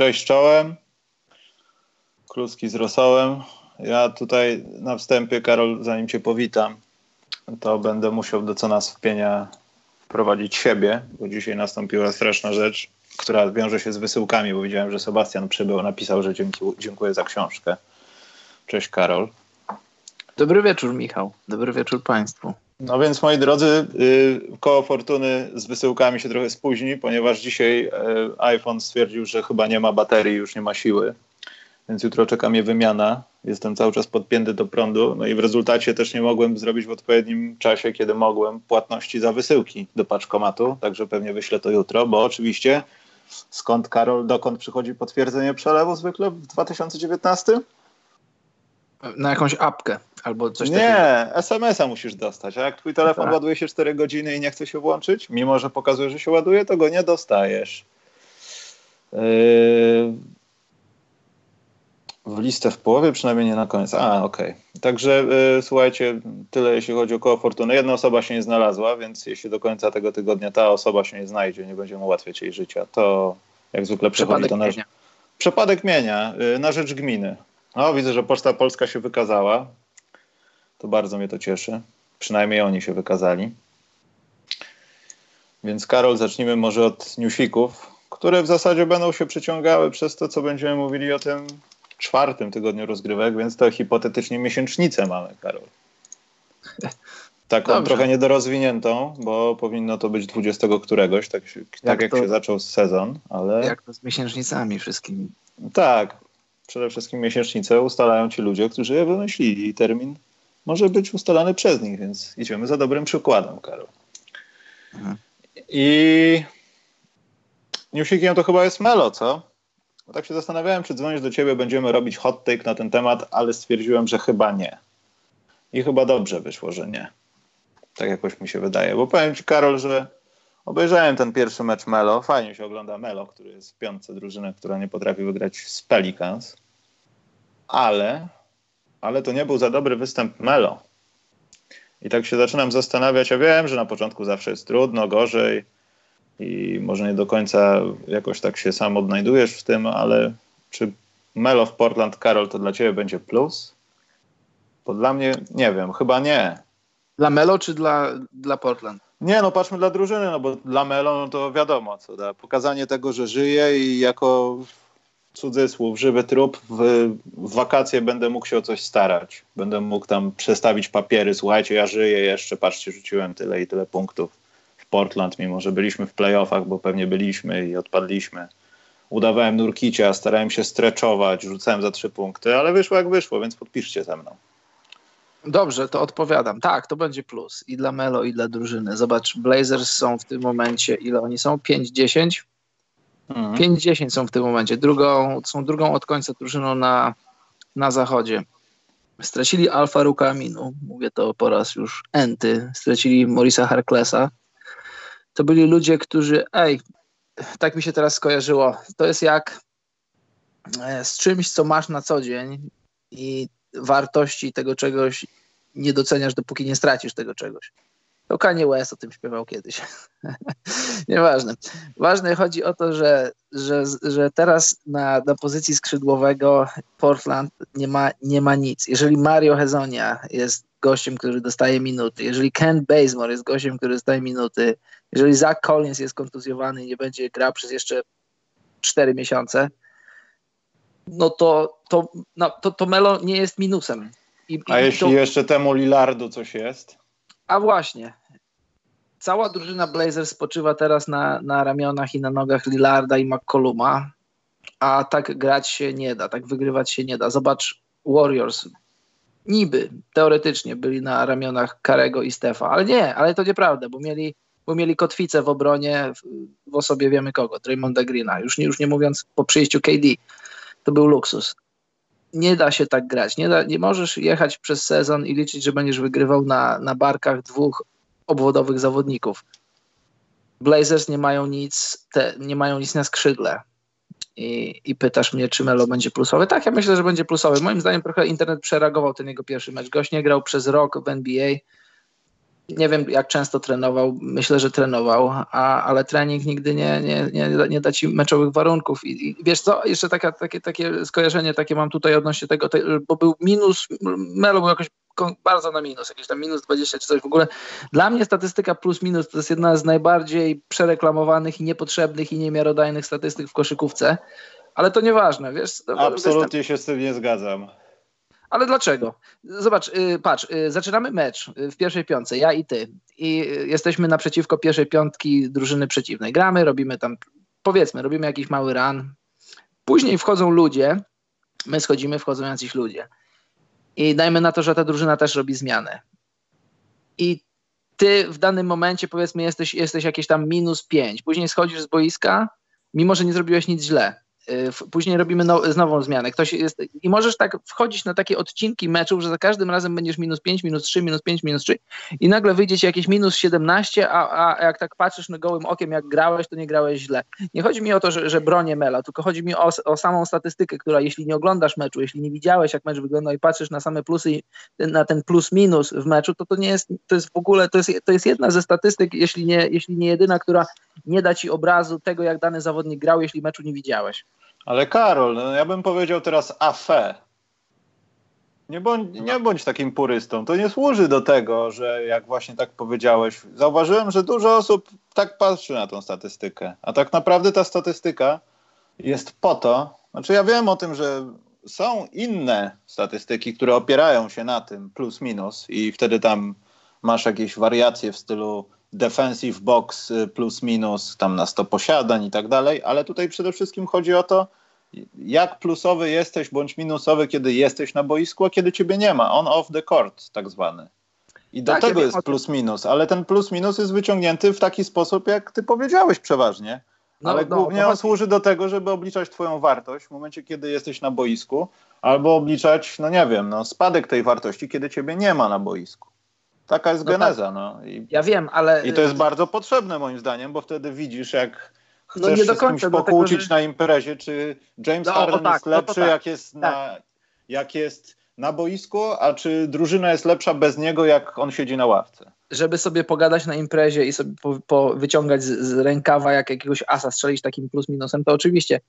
Cześć czołem. Kluski z rosołem. Ja tutaj na wstępie, Karol, zanim cię powitam, to będę musiał do co nas wpienia wprowadzić siebie, bo dzisiaj nastąpiła straszna rzecz, która wiąże się z wysyłkami, bo widziałem, że Sebastian przybył, napisał, że dziękuję za książkę. Cześć Karol. Dobry wieczór Michał, dobry wieczór Państwu. No więc moi drodzy, y, koło fortuny z wysyłkami się trochę spóźni, ponieważ dzisiaj y, iPhone stwierdził, że chyba nie ma baterii, już nie ma siły, więc jutro czeka mnie wymiana. Jestem cały czas podpięty do prądu, no i w rezultacie też nie mogłem zrobić w odpowiednim czasie, kiedy mogłem, płatności za wysyłki do paczkomatu, także pewnie wyślę to jutro, bo oczywiście skąd Karol, dokąd przychodzi potwierdzenie przelewu zwykle w 2019? Na jakąś apkę albo coś nie, takiego. Nie, SMS-a musisz dostać. A jak twój telefon tak. ładuje się 4 godziny i nie chce się włączyć, mimo że pokazuje, że się ładuje, to go nie dostajesz. Yy... W listę w połowie, przynajmniej nie na koniec. A, okej. Okay. Także yy, słuchajcie, tyle jeśli chodzi o koło fortuny. Jedna osoba się nie znalazła, więc jeśli do końca tego tygodnia ta osoba się nie znajdzie, nie będziemy ułatwiać jej życia, to jak zwykle przechodzi to na... Mienia. Przypadek mienia yy, na rzecz gminy. O, widzę, że Poczta Polska się wykazała. To bardzo mnie to cieszy. Przynajmniej oni się wykazali. Więc Karol, zacznijmy może od newsików, które w zasadzie będą się przyciągały przez to, co będziemy mówili o tym czwartym tygodniu rozgrywek, więc to hipotetycznie miesięcznicę mamy, Karol. Taką Dobrze. trochę niedorozwiniętą, bo powinno to być 20 któregoś, tak, jak tak jak to, się zaczął sezon, ale... Jak to z miesięcznicami wszystkimi. Tak, przede wszystkim miesięcznicę ustalają ci ludzie, którzy je wymyślili i termin może być ustalany przez nich, więc idziemy za dobrym przykładem, Karol. Mhm. I newsikiem to chyba jest Melo, co? Bo tak się zastanawiałem, czy dzwonić do ciebie, będziemy robić hot take na ten temat, ale stwierdziłem, że chyba nie. I chyba dobrze wyszło, że nie. Tak jakoś mi się wydaje. Bo powiem ci, Karol, że obejrzałem ten pierwszy mecz Melo. Fajnie się ogląda Melo, który jest w piątce drużyny, która nie potrafi wygrać z Pelicans. Ale ale to nie był za dobry występ Melo. I tak się zaczynam zastanawiać, ja wiem, że na początku zawsze jest trudno, gorzej i może nie do końca jakoś tak się sam odnajdujesz w tym, ale czy Melo w Portland, Karol, to dla ciebie będzie plus? Bo dla mnie, nie wiem, chyba nie. Dla Melo czy dla, dla Portland? Nie, no patrzmy dla drużyny, no bo dla Melo no to wiadomo co da. Pokazanie tego, że żyje i jako cudzysłów, żywy trup, w, w, wakacje będę mógł się o coś starać. Będę mógł tam przestawić papiery, słuchajcie, ja żyję jeszcze, patrzcie, rzuciłem tyle i tyle punktów w Portland, mimo że byliśmy w playoffach, bo pewnie byliśmy i odpadliśmy. Udawałem nurkicia, starałem się streczować, rzucałem za trzy punkty, ale wyszło jak wyszło, więc podpiszcie ze mną. Dobrze, to odpowiadam. Tak, to będzie plus i dla Melo, i dla drużyny. Zobacz, Blazers są w tym momencie, ile oni są? 5-10? Mhm. 5-10 są w tym momencie. Drugą, są drugą od końca drużyną na, na zachodzie. Stracili Alfa Rukaminu, mówię to po raz już enty. Stracili Morisa Harklesa. To byli ludzie, którzy, ej, tak mi się teraz skojarzyło. To jest jak e, z czymś, co masz na co dzień i wartości tego czegoś nie doceniasz, dopóki nie stracisz tego czegoś. To Kanye West o tym śpiewał kiedyś. Nieważne. Ważne chodzi o to, że, że, że teraz na, na pozycji skrzydłowego Portland nie ma, nie ma nic. Jeżeli Mario Hezonia jest gościem, który dostaje minuty, jeżeli Ken Bazemore jest gościem, który dostaje minuty, jeżeli Zach Collins jest kontuzjowany i nie będzie grał przez jeszcze 4 miesiące, no to, to, no, to, to Melo nie jest minusem. I, A i jeśli to... jeszcze temu Lillardu coś jest? A właśnie, cała drużyna Blazers spoczywa teraz na, na ramionach i na nogach Lillarda i McColluma, a tak grać się nie da, tak wygrywać się nie da. Zobacz Warriors. Niby, teoretycznie byli na ramionach Karego i Stefa, ale nie, ale to nieprawda, bo mieli, bo mieli kotwicę w obronie w, w osobie wiemy kogo, Draymonda Greena. Już nie, już nie mówiąc po przyjściu KD, to był luksus. Nie da się tak grać. Nie, da, nie możesz jechać przez sezon i liczyć, że będziesz wygrywał na, na barkach dwóch obwodowych zawodników. Blazers nie mają nic, te, nie mają nic na skrzydle. I, I pytasz mnie, czy Melo będzie plusowy? Tak, ja myślę, że będzie plusowy. Moim zdaniem trochę internet przereagował ten jego pierwszy mecz. Gość nie grał przez rok w NBA. Nie wiem jak często trenował, myślę, że trenował, a, ale trening nigdy nie, nie, nie, nie da ci meczowych warunków. I, I, wiesz co, jeszcze taka, takie, takie skojarzenie takie mam tutaj odnośnie tego, bo był minus, Melo był jakoś bardzo na minus, jakieś tam minus 20 czy coś w ogóle. Dla mnie statystyka plus minus to jest jedna z najbardziej przereklamowanych i niepotrzebnych i niemiarodajnych statystyk w koszykówce, ale to nieważne, wiesz. Absolutnie się z tym nie zgadzam. Ale dlaczego? Zobacz, y, patrz, y, zaczynamy mecz y, w pierwszej piątce, ja i ty. I jesteśmy naprzeciwko pierwszej piątki drużyny przeciwnej. Gramy, robimy tam, powiedzmy, robimy jakiś mały run. Później wchodzą ludzie, my schodzimy, wchodzą jacyś ludzie. I dajmy na to, że ta drużyna też robi zmianę. I ty w danym momencie, powiedzmy, jesteś, jesteś jakieś tam minus pięć. Później schodzisz z boiska, mimo że nie zrobiłeś nic źle. Y, później robimy no, nową zmianę. Ktoś jest, I możesz tak wchodzić na takie odcinki meczów, że za każdym razem będziesz minus 5, minus 3, minus 5, minus 3 i nagle wyjdzie ci jakieś minus 17, a, a jak tak patrzysz na gołym okiem, jak grałeś, to nie grałeś źle. Nie chodzi mi o to, że, że bronię Mela, tylko chodzi mi o, o samą statystykę, która jeśli nie oglądasz meczu, jeśli nie widziałeś, jak mecz wygląda i patrzysz na same plusy, na ten plus minus w meczu, to to nie jest, to jest w ogóle, to jest, to jest jedna ze statystyk, jeśli nie, jeśli nie jedyna, która nie da ci obrazu tego, jak dany zawodnik grał, jeśli meczu nie widziałeś. Ale Karol, no ja bym powiedział teraz afe. Nie bądź, nie bądź takim purystą. To nie służy do tego, że jak właśnie tak powiedziałeś, zauważyłem, że dużo osób tak patrzy na tą statystykę. A tak naprawdę ta statystyka jest po to, znaczy ja wiem o tym, że są inne statystyki, które opierają się na tym plus minus i wtedy tam masz jakieś wariacje w stylu defensive box y, plus minus, tam na 100 posiadań i tak dalej, ale tutaj przede wszystkim chodzi o to, jak plusowy jesteś bądź minusowy, kiedy jesteś na boisku, a kiedy ciebie nie ma. On off the court, tak zwany. I do tak, tego jest plus minus, ale ten plus minus jest wyciągnięty w taki sposób, jak ty powiedziałeś przeważnie. No, ale no, głównie on służy do tego, żeby obliczać twoją wartość w momencie, kiedy jesteś na boisku, albo obliczać, no nie wiem, no, spadek tej wartości, kiedy ciebie nie ma na boisku. Taka jest no tak. geneza. Tak. No. I, ja wiem, ale... I to jest bardzo potrzebne moim zdaniem, bo wtedy widzisz, jak no chcesz no nie do końca, się pokłócić tego, że... na imprezie, czy James no, Harden tak, jest no lepszy, no tak, jak, jest tak. na, jak jest na boisku, a czy drużyna jest lepsza bez niego, jak on siedzi na ławce? Żeby sobie pogadać na imprezie i sobie po, po wyciągać z, z, rękawa jak jakiegoś asa, strzelić takim plus minusem, to oczywiście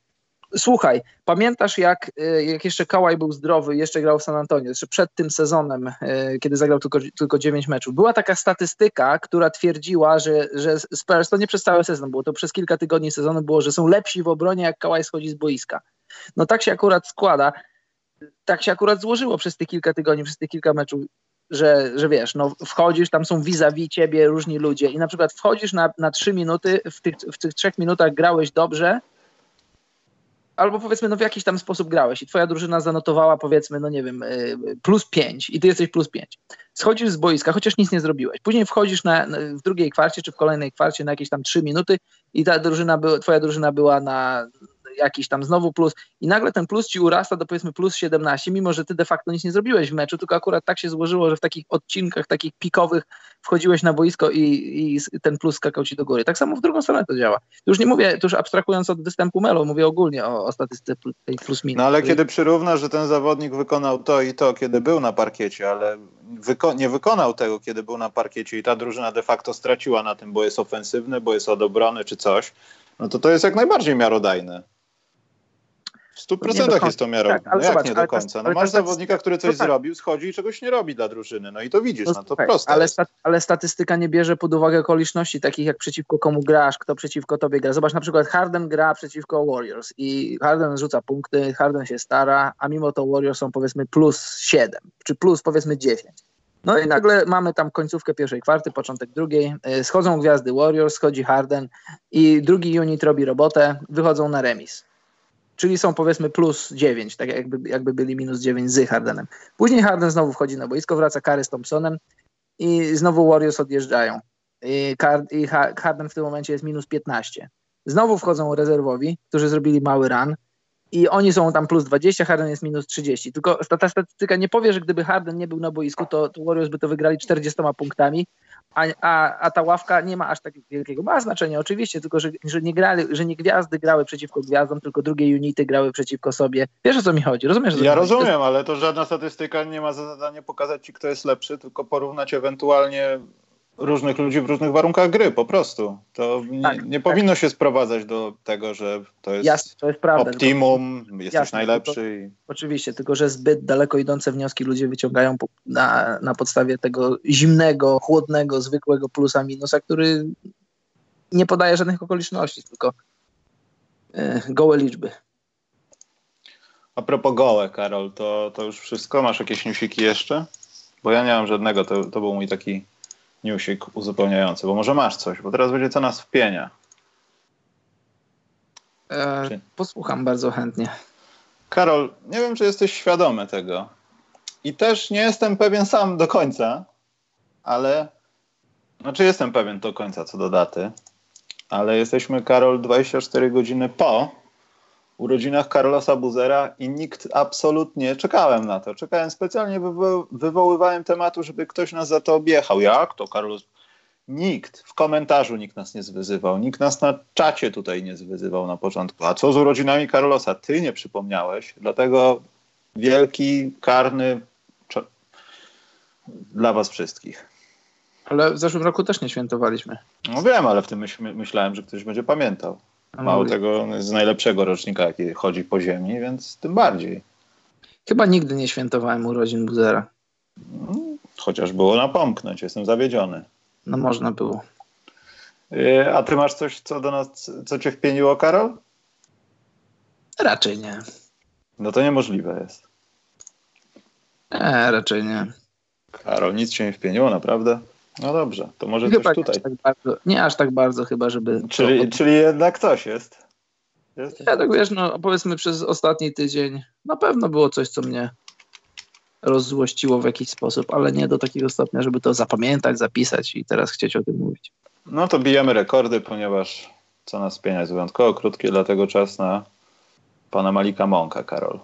Słuchaj, pamiętasz jak, y, jak jeszcze Kałaj był zdrowy, jeszcze grał w San Antonio, jeszcze przed tym sezonem, y, kiedy zagrał tylko, tylko 9 meczów. Była taka statystyka, która twierdziła, że, że Spurs, to nie przez cały sezon było, to przez kilka tygodni sezonu było, że są lepsi w obronie, jak Kałaj schodzi z boiska. No tak się akurat składa, tak się akurat złożyło przez tych kilka tygodni, przez tych kilka meczów, że, że wiesz, no wchodzisz, tam są vis-a-vis ciebie różni ludzie i na przykład wchodzisz na, na trzy minuty, w tych, w tych trzech minutach grałeś dobrze, albo powiedzmy, no w jakiś tam sposób grałeś i twoja drużyna zanotowała powiedzmy, no nie wiem, y, plus 5 i ty jesteś plus 5. Schodzisz z boiska, chociaż nic nie zrobiłeś. Później wchodzisz na, w drugiej kwarcie czy w kolejnej kwarcie na jakieś tam 3 minuty i ta drużyna, twoja drużyna była na, jakiś tam znowu plus i nagle ten plus ci urasta do powiedzmy plus 17, mimo że ty de facto nic nie zrobiłeś w meczu, tylko akurat tak się złożyło, że w takich odcinkach, takich pikowych wchodziłeś na boisko i, i ten plus skakał ci do góry. Tak samo w drugą stronę to działa. Już nie mówię, już abstrahując od występu Melo, mówię ogólnie o, o statystyce tej plus minus. No ale kiedy przyrównasz, że ten zawodnik wykonał to i to, kiedy był na parkiecie, ale wyko nie wykonał tego, kiedy był na parkiecie i ta drużyna de facto straciła na tym, bo jest ofensywny, bo jest od obrony czy coś, no to to jest jak najbardziej miarodajne. W 100% jest to miarą. Tak, ale no jak zobacz, nie do końca? No masz zawodnika, który coś tak. zrobił, schodzi i czegoś nie robi dla drużyny. No i to widzisz, no, no to okay, proste. Ale, sta ale, statystyka nie bierze pod uwagę okoliczności takich jak przeciwko komu grasz, kto przeciwko tobie gra. Zobacz na przykład Harden gra przeciwko Warriors i Harden rzuca punkty, Harden się stara, a mimo to Warriors są powiedzmy plus 7, czy plus powiedzmy 10. No i nagle mamy tam końcówkę pierwszej kwarty, początek drugiej. E, schodzą gwiazdy Warriors, schodzi Harden i drugi unit robi robotę, wychodzą na remis czyli są powiedzmy plus 9, tak jakby, jakby byli minus 9 z Hardenem. Później Harden znowu wchodzi na boisko, wraca Kary z Thompsonem i znowu Warriors odjeżdżają. I, i Harden w tym momencie jest minus 15. Znowu wchodzą rezerwowi, którzy zrobili mały run i oni są tam plus 20, Harden jest minus 30. Tylko ta, ta statystyka nie powie, że gdyby Harden nie był na boisku, to, to Warriors by to wygrali 40 punktami, a, a, a ta ławka nie ma aż tak wielkiego, ma znaczenie oczywiście, tylko że, że, nie grali, że nie gwiazdy grały przeciwko gwiazdom, tylko drugie unity grały przeciwko sobie. Wiesz o co mi chodzi? Rozumiesz? Ja rozumiem, ale to żadna statystyka nie ma za zadanie pokazać ci, kto jest lepszy, tylko porównać ewentualnie różnych ludzi w różnych warunkach gry, po prostu. To nie, tak, nie tak. powinno się sprowadzać do tego, że to jest, Jasne, to jest prawda, optimum, tylko, jesteś jasne, najlepszy. Tylko, Oczywiście, tylko że zbyt daleko idące wnioski ludzie wyciągają po, na, na podstawie tego zimnego, chłodnego, zwykłego plusa minusa, który nie podaje żadnych okoliczności, tylko e, gołe liczby. A propos gołe, Karol, to, to już wszystko? Masz jakieś newsiki jeszcze? Bo ja nie mam żadnego, to, to był mój taki newsik uzupełniający, bo może masz coś, bo teraz będzie co nas wpienia. E, posłucham bardzo chętnie. Karol, nie wiem, czy jesteś świadomy tego. I też nie jestem pewien sam do końca, ale. Znaczy, jestem pewien do końca co do daty, ale jesteśmy, Karol, 24 godziny po urodzinach Carlosa Buzera i nikt absolutnie, czekałem na to, czekałem specjalnie, wywo wywoływałem tematu, żeby ktoś nas za to objechał. Jak to Carlos? Nikt, w komentarzu nikt nas nie zwyzywał, nikt nas na czacie tutaj nie zwyzywał na początku. A co z urodzinami Carlosa? Ty nie przypomniałeś, dlatego wielki, karny dla was wszystkich. Ale w zeszłym roku też nie świętowaliśmy. No wiem, ale w tym myśl myślałem, że ktoś będzie pamiętał. Mało tego, z najlepszego rocznika, jaki chodzi po ziemi, więc tym bardziej. Chyba nigdy nie świętowałem urodzin Buzera. Chociaż było napomknąć, jestem zawiedziony. No można było. Y, a ty masz coś, co do nas, co cię wpieniło, Karol? Raczej nie. No to niemożliwe jest. Nie, raczej nie. Karol, nic się nie wpieniło, naprawdę? No dobrze, to może chyba coś tutaj. Nie aż, tak bardzo, nie aż tak bardzo chyba, żeby... Czyli, to... czyli jednak coś jest. jest. Ja tak wiesz, no powiedzmy przez ostatni tydzień na pewno było coś, co mnie rozzłościło w jakiś sposób, ale nie do takiego stopnia, żeby to zapamiętać, zapisać i teraz chcieć o tym mówić. No to bijemy rekordy, ponieważ co nas spienia jest wyjątkowo krótkie, dlatego czas na pana Malika Mąka, Karol.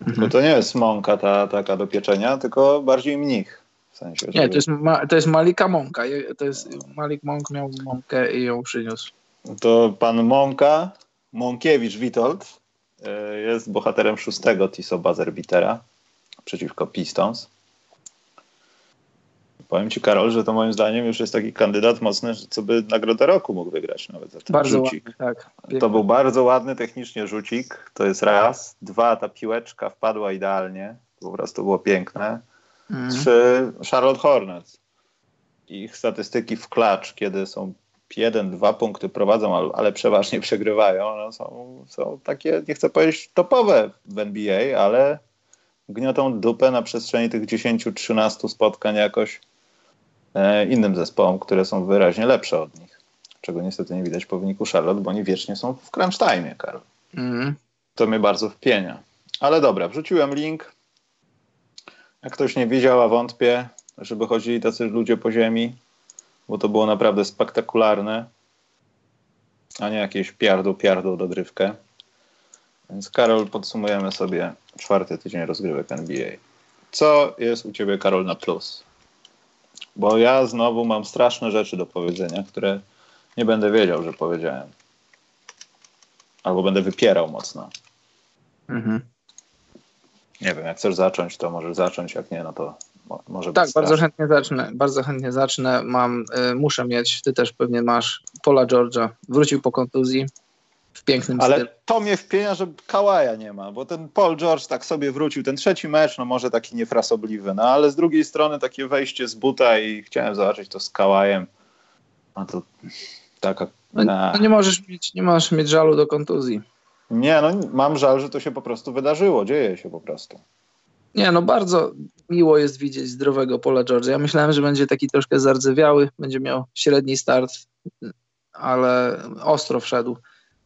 Mhm. Bo to nie jest mąka ta taka do pieczenia, tylko bardziej mnich. W sensie, Nie, to jest, ma, to jest Malika Mąka. To jest, Malik Mąk miał mąkę i ją przyniósł. To pan Mąka, Mąkiewicz Witold, e, jest bohaterem szóstego Tiso Buzzerbeatera przeciwko Pistons. Powiem ci, Karol, że to moim zdaniem już jest taki kandydat mocny, co by nagrodę roku mógł wygrać nawet za ten bardzo rzucik. Ładny, tak. To był bardzo ładny technicznie rzucik, to jest raz. Dwa, ta piłeczka wpadła idealnie, po prostu było piękne. Mm. Czy Charlotte Hornets. Ich statystyki w klacz, kiedy są jeden, dwa punkty prowadzą, ale przeważnie przegrywają, no są, są takie, nie chcę powiedzieć topowe w NBA, ale gniotą dupę na przestrzeni tych 10-13 spotkań jakoś e, innym zespołom, które są wyraźnie lepsze od nich. Czego niestety nie widać po wyniku Charlotte, bo oni wiecznie są w crunch time, Karol. Mm. To mnie bardzo wpienia. Ale dobra, wrzuciłem link. Jak ktoś nie widział, a wątpię, żeby chodzili tacy ludzie po ziemi, bo to było naprawdę spektakularne, a nie jakieś piardu, piardu dogrywkę. Więc Karol, podsumujemy sobie czwarty tydzień rozgrywek NBA. Co jest u ciebie, Karol, na plus? Bo ja znowu mam straszne rzeczy do powiedzenia, które nie będę wiedział, że powiedziałem. Albo będę wypierał mocno. Mhm. Nie wiem, jak chcesz zacząć, to możesz zacząć, jak nie, no to może Tak, bardzo chętnie zacznę. Bardzo chętnie zacznę. Mam, y, muszę mieć, ty też pewnie masz, Pola Georgia. Wrócił po kontuzji w pięknym Ale stylu. to mnie wpienia, że Kałaja nie ma, bo ten Paul George tak sobie wrócił. Ten trzeci mecz, no może taki niefrasobliwy, no ale z drugiej strony takie wejście z buta i chciałem zobaczyć to z Kałajem. A to taka... No, no nie, możesz mieć, nie możesz mieć żalu do kontuzji. Nie, no mam żal, że to się po prostu wydarzyło, dzieje się po prostu. Nie, no bardzo miło jest widzieć zdrowego Pola George'a. Ja myślałem, że będzie taki troszkę zardzewiały, będzie miał średni start, ale ostro wszedł.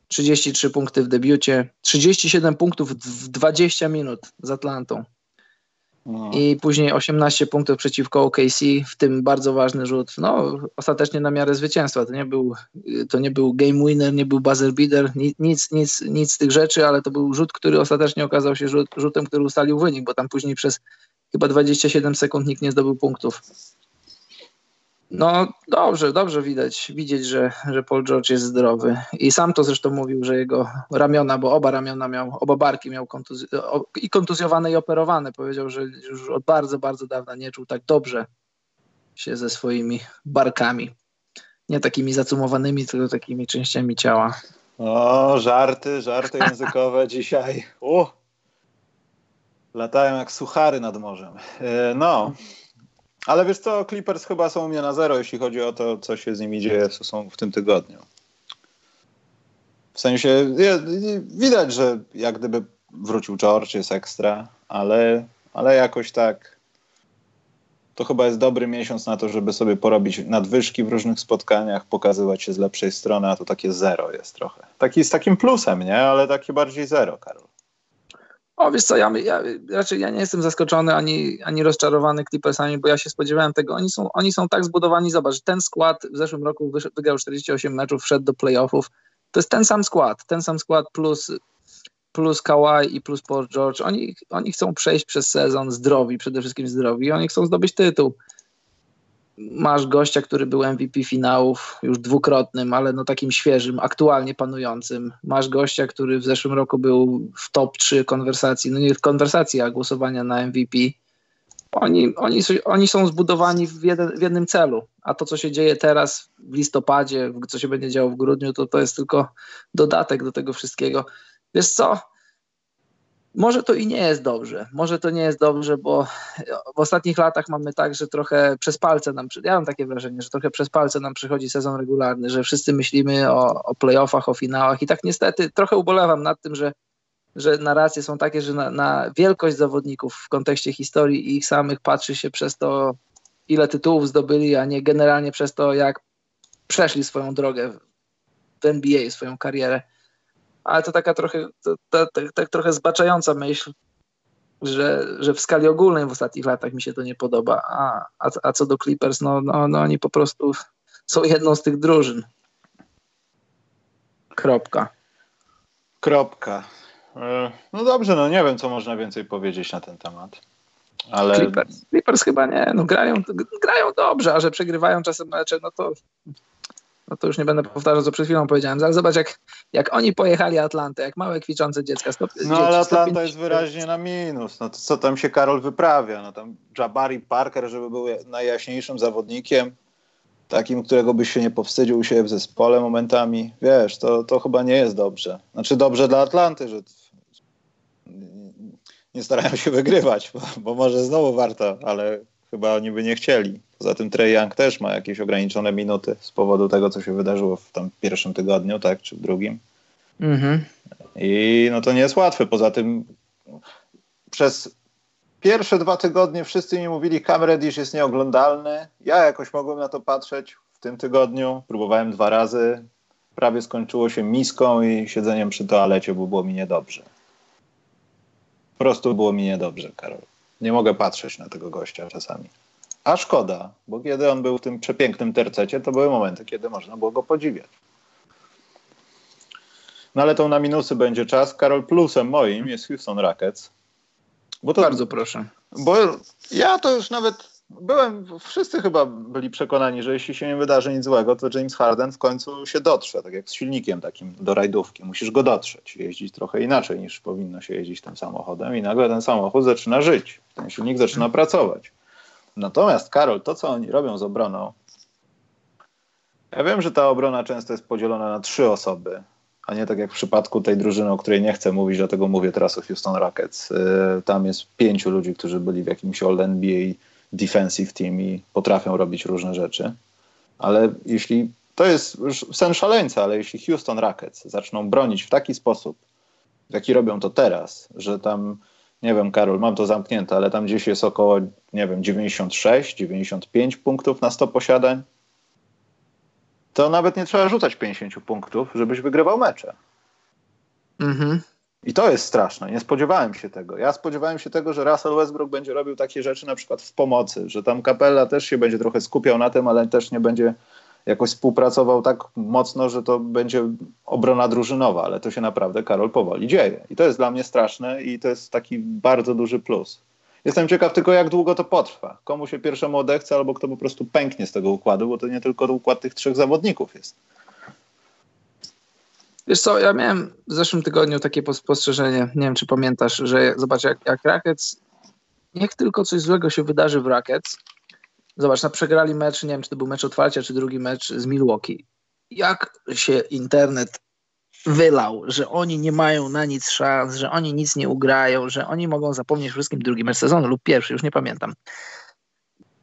33 punkty w debiucie, 37 punktów w 20 minut z Atlantą. No. I później 18 punktów przeciwko OKC, w tym bardzo ważny rzut. No, ostatecznie na miarę zwycięstwa. To nie był, to nie był game winner, nie był buzzer beater, nic, nic, nic z tych rzeczy, ale to był rzut, który ostatecznie okazał się rzut, rzutem, który ustalił wynik, bo tam później przez chyba 27 sekund nikt nie zdobył punktów. No dobrze, dobrze widać, widzieć, że, że Paul George jest zdrowy. I sam to zresztą mówił, że jego ramiona, bo oba ramiona miał, oba barki miał kontuz i kontuzjowane i operowane. Powiedział, że już od bardzo, bardzo dawna nie czuł tak dobrze się ze swoimi barkami. Nie takimi zacumowanymi, tylko takimi częściami ciała. O, żarty, żarty językowe dzisiaj. U. Latają jak suchary nad morzem. E, no, ale wiesz co, Clippers chyba są u mnie na zero, jeśli chodzi o to, co się z nimi dzieje są w tym tygodniu. W sensie widać, że jak gdyby wrócił George, jest ekstra, ale, ale jakoś tak to chyba jest dobry miesiąc na to, żeby sobie porobić nadwyżki w różnych spotkaniach, pokazywać się z lepszej strony, a to takie zero jest trochę. Taki z takim plusem, nie? Ale takie bardziej zero, Karol. O, wiesz co, ja, ja, raczej ja nie jestem zaskoczony ani, ani rozczarowany Clippersami, bo ja się spodziewałem tego. Oni są, oni są tak zbudowani, zobacz, ten skład w zeszłym roku wygrał 48 meczów, wszedł do playoffów. To jest ten sam skład, ten sam skład plus, plus Kawhi i plus Paul George. Oni, oni chcą przejść przez sezon zdrowi, przede wszystkim zdrowi. Oni chcą zdobyć tytuł masz gościa, który był MVP finałów, już dwukrotnym, ale no takim świeżym, aktualnie panującym. Masz gościa, który w zeszłym roku był w top 3 konwersacji, no nie w konwersacji, a głosowania na MVP. Oni, oni, oni są zbudowani w, jeden, w jednym celu, a to, co się dzieje teraz w listopadzie, co się będzie działo w grudniu, to to jest tylko dodatek do tego wszystkiego. Wiesz co? Może to i nie jest dobrze. Może to nie jest dobrze, bo w ostatnich latach mamy tak, że trochę przez palce nam, ja mam takie wrażenie, że trochę przez palce nam przychodzi sezon regularny, że wszyscy myślimy o, o playoffach, o finałach i tak niestety trochę ubolewam nad tym, że, że narracje są takie, że na, na wielkość zawodników w kontekście historii ich samych patrzy się przez to, ile tytułów zdobyli, a nie generalnie przez to, jak przeszli swoją drogę w NBA, swoją karierę ale to taka trochę, tak trochę zbaczająca myśl, że, że w skali ogólnej w ostatnich latach mi się to nie podoba. A, a, a co do Clippers, no, no, no oni po prostu są jedną z tych drużyn. Kropka. Kropka. E, no dobrze, no nie wiem, co można więcej powiedzieć na ten temat. Ale... Clippers, Clippers chyba nie, no grają, grają dobrze, a że przegrywają czasem mecze, no to no to już nie będę powtarzał, co przed chwilą powiedziałem, ale zobacz, jak, jak oni pojechali Atlantę, jak małe kwiczące dziecka. Stop, no ale Atlanta jest wyraźnie na minus. No to co tam się Karol wyprawia? No tam Jabari Parker, żeby był najjaśniejszym zawodnikiem, takim, którego byś się nie powstydził u siebie w zespole momentami. Wiesz, to, to chyba nie jest dobrze. Znaczy dobrze dla Atlanty, że nie starają się wygrywać, bo, bo może znowu warto, ale chyba oni by nie chcieli. Poza tym Trey Young też ma jakieś ograniczone minuty z powodu tego, co się wydarzyło w tam pierwszym tygodniu, tak, czy w drugim. Mhm. I no to nie jest łatwe. Poza tym przez pierwsze dwa tygodnie wszyscy mi mówili, Cam Reddish jest nieoglądalny. Ja jakoś mogłem na to patrzeć w tym tygodniu. Próbowałem dwa razy. Prawie skończyło się miską i siedzeniem przy toalecie, bo było mi niedobrze. Po prostu było mi niedobrze, Karol. Nie mogę patrzeć na tego gościa czasami. A szkoda, bo kiedy on był w tym przepięknym tercecie, to były momenty, kiedy można było go podziwiać. No ale to na minusy będzie czas. Karol, plusem moim jest Houston Rockets. Bo to, Bardzo proszę. Bo ja to już nawet byłem, wszyscy chyba byli przekonani, że jeśli się nie wydarzy nic złego, to James Harden w końcu się dotrze, tak jak z silnikiem takim do rajdówki. Musisz go dotrzeć, jeździć trochę inaczej niż powinno się jeździć tym samochodem i nagle ten samochód zaczyna żyć, ten silnik zaczyna pracować. Natomiast Karol, to co oni robią z obroną, ja wiem, że ta obrona często jest podzielona na trzy osoby, a nie tak jak w przypadku tej drużyny, o której nie chcę mówić, dlatego mówię teraz o Houston Rockets. Y, tam jest pięciu ludzi, którzy byli w jakimś All NBA defensive team i potrafią robić różne rzeczy. Ale jeśli to jest już sen szaleńca, ale jeśli Houston Rockets zaczną bronić w taki sposób, jaki robią to teraz, że tam nie wiem, Karol, mam to zamknięte, ale tam gdzieś jest około, nie wiem, 96, 95 punktów na 100 posiadań. To nawet nie trzeba rzucać 50 punktów, żebyś wygrywał mecze. Mhm. I to jest straszne. Nie spodziewałem się tego. Ja spodziewałem się tego, że Russell Westbrook będzie robił takie rzeczy na przykład w pomocy, że tam Capella też się będzie trochę skupiał na tym, ale też nie będzie jakoś współpracował tak mocno, że to będzie obrona drużynowa, ale to się naprawdę, Karol, powoli dzieje. I to jest dla mnie straszne i to jest taki bardzo duży plus. Jestem ciekaw tylko, jak długo to potrwa. Komu się pierwszemu odechce, albo kto po prostu pęknie z tego układu, bo to nie tylko układ tych trzech zawodników jest. Wiesz co, ja miałem w zeszłym tygodniu takie spostrzeżenie, nie wiem czy pamiętasz, że zobacz jak, jak niech tylko coś złego się wydarzy w Rackets, Zobacz, na przegrali mecz, nie wiem, czy to był mecz otwarcia, czy drugi mecz z Milwaukee. Jak się internet wylał, że oni nie mają na nic szans, że oni nic nie ugrają, że oni mogą zapomnieć wszystkim drugi mecz sezonu lub pierwszy, już nie pamiętam.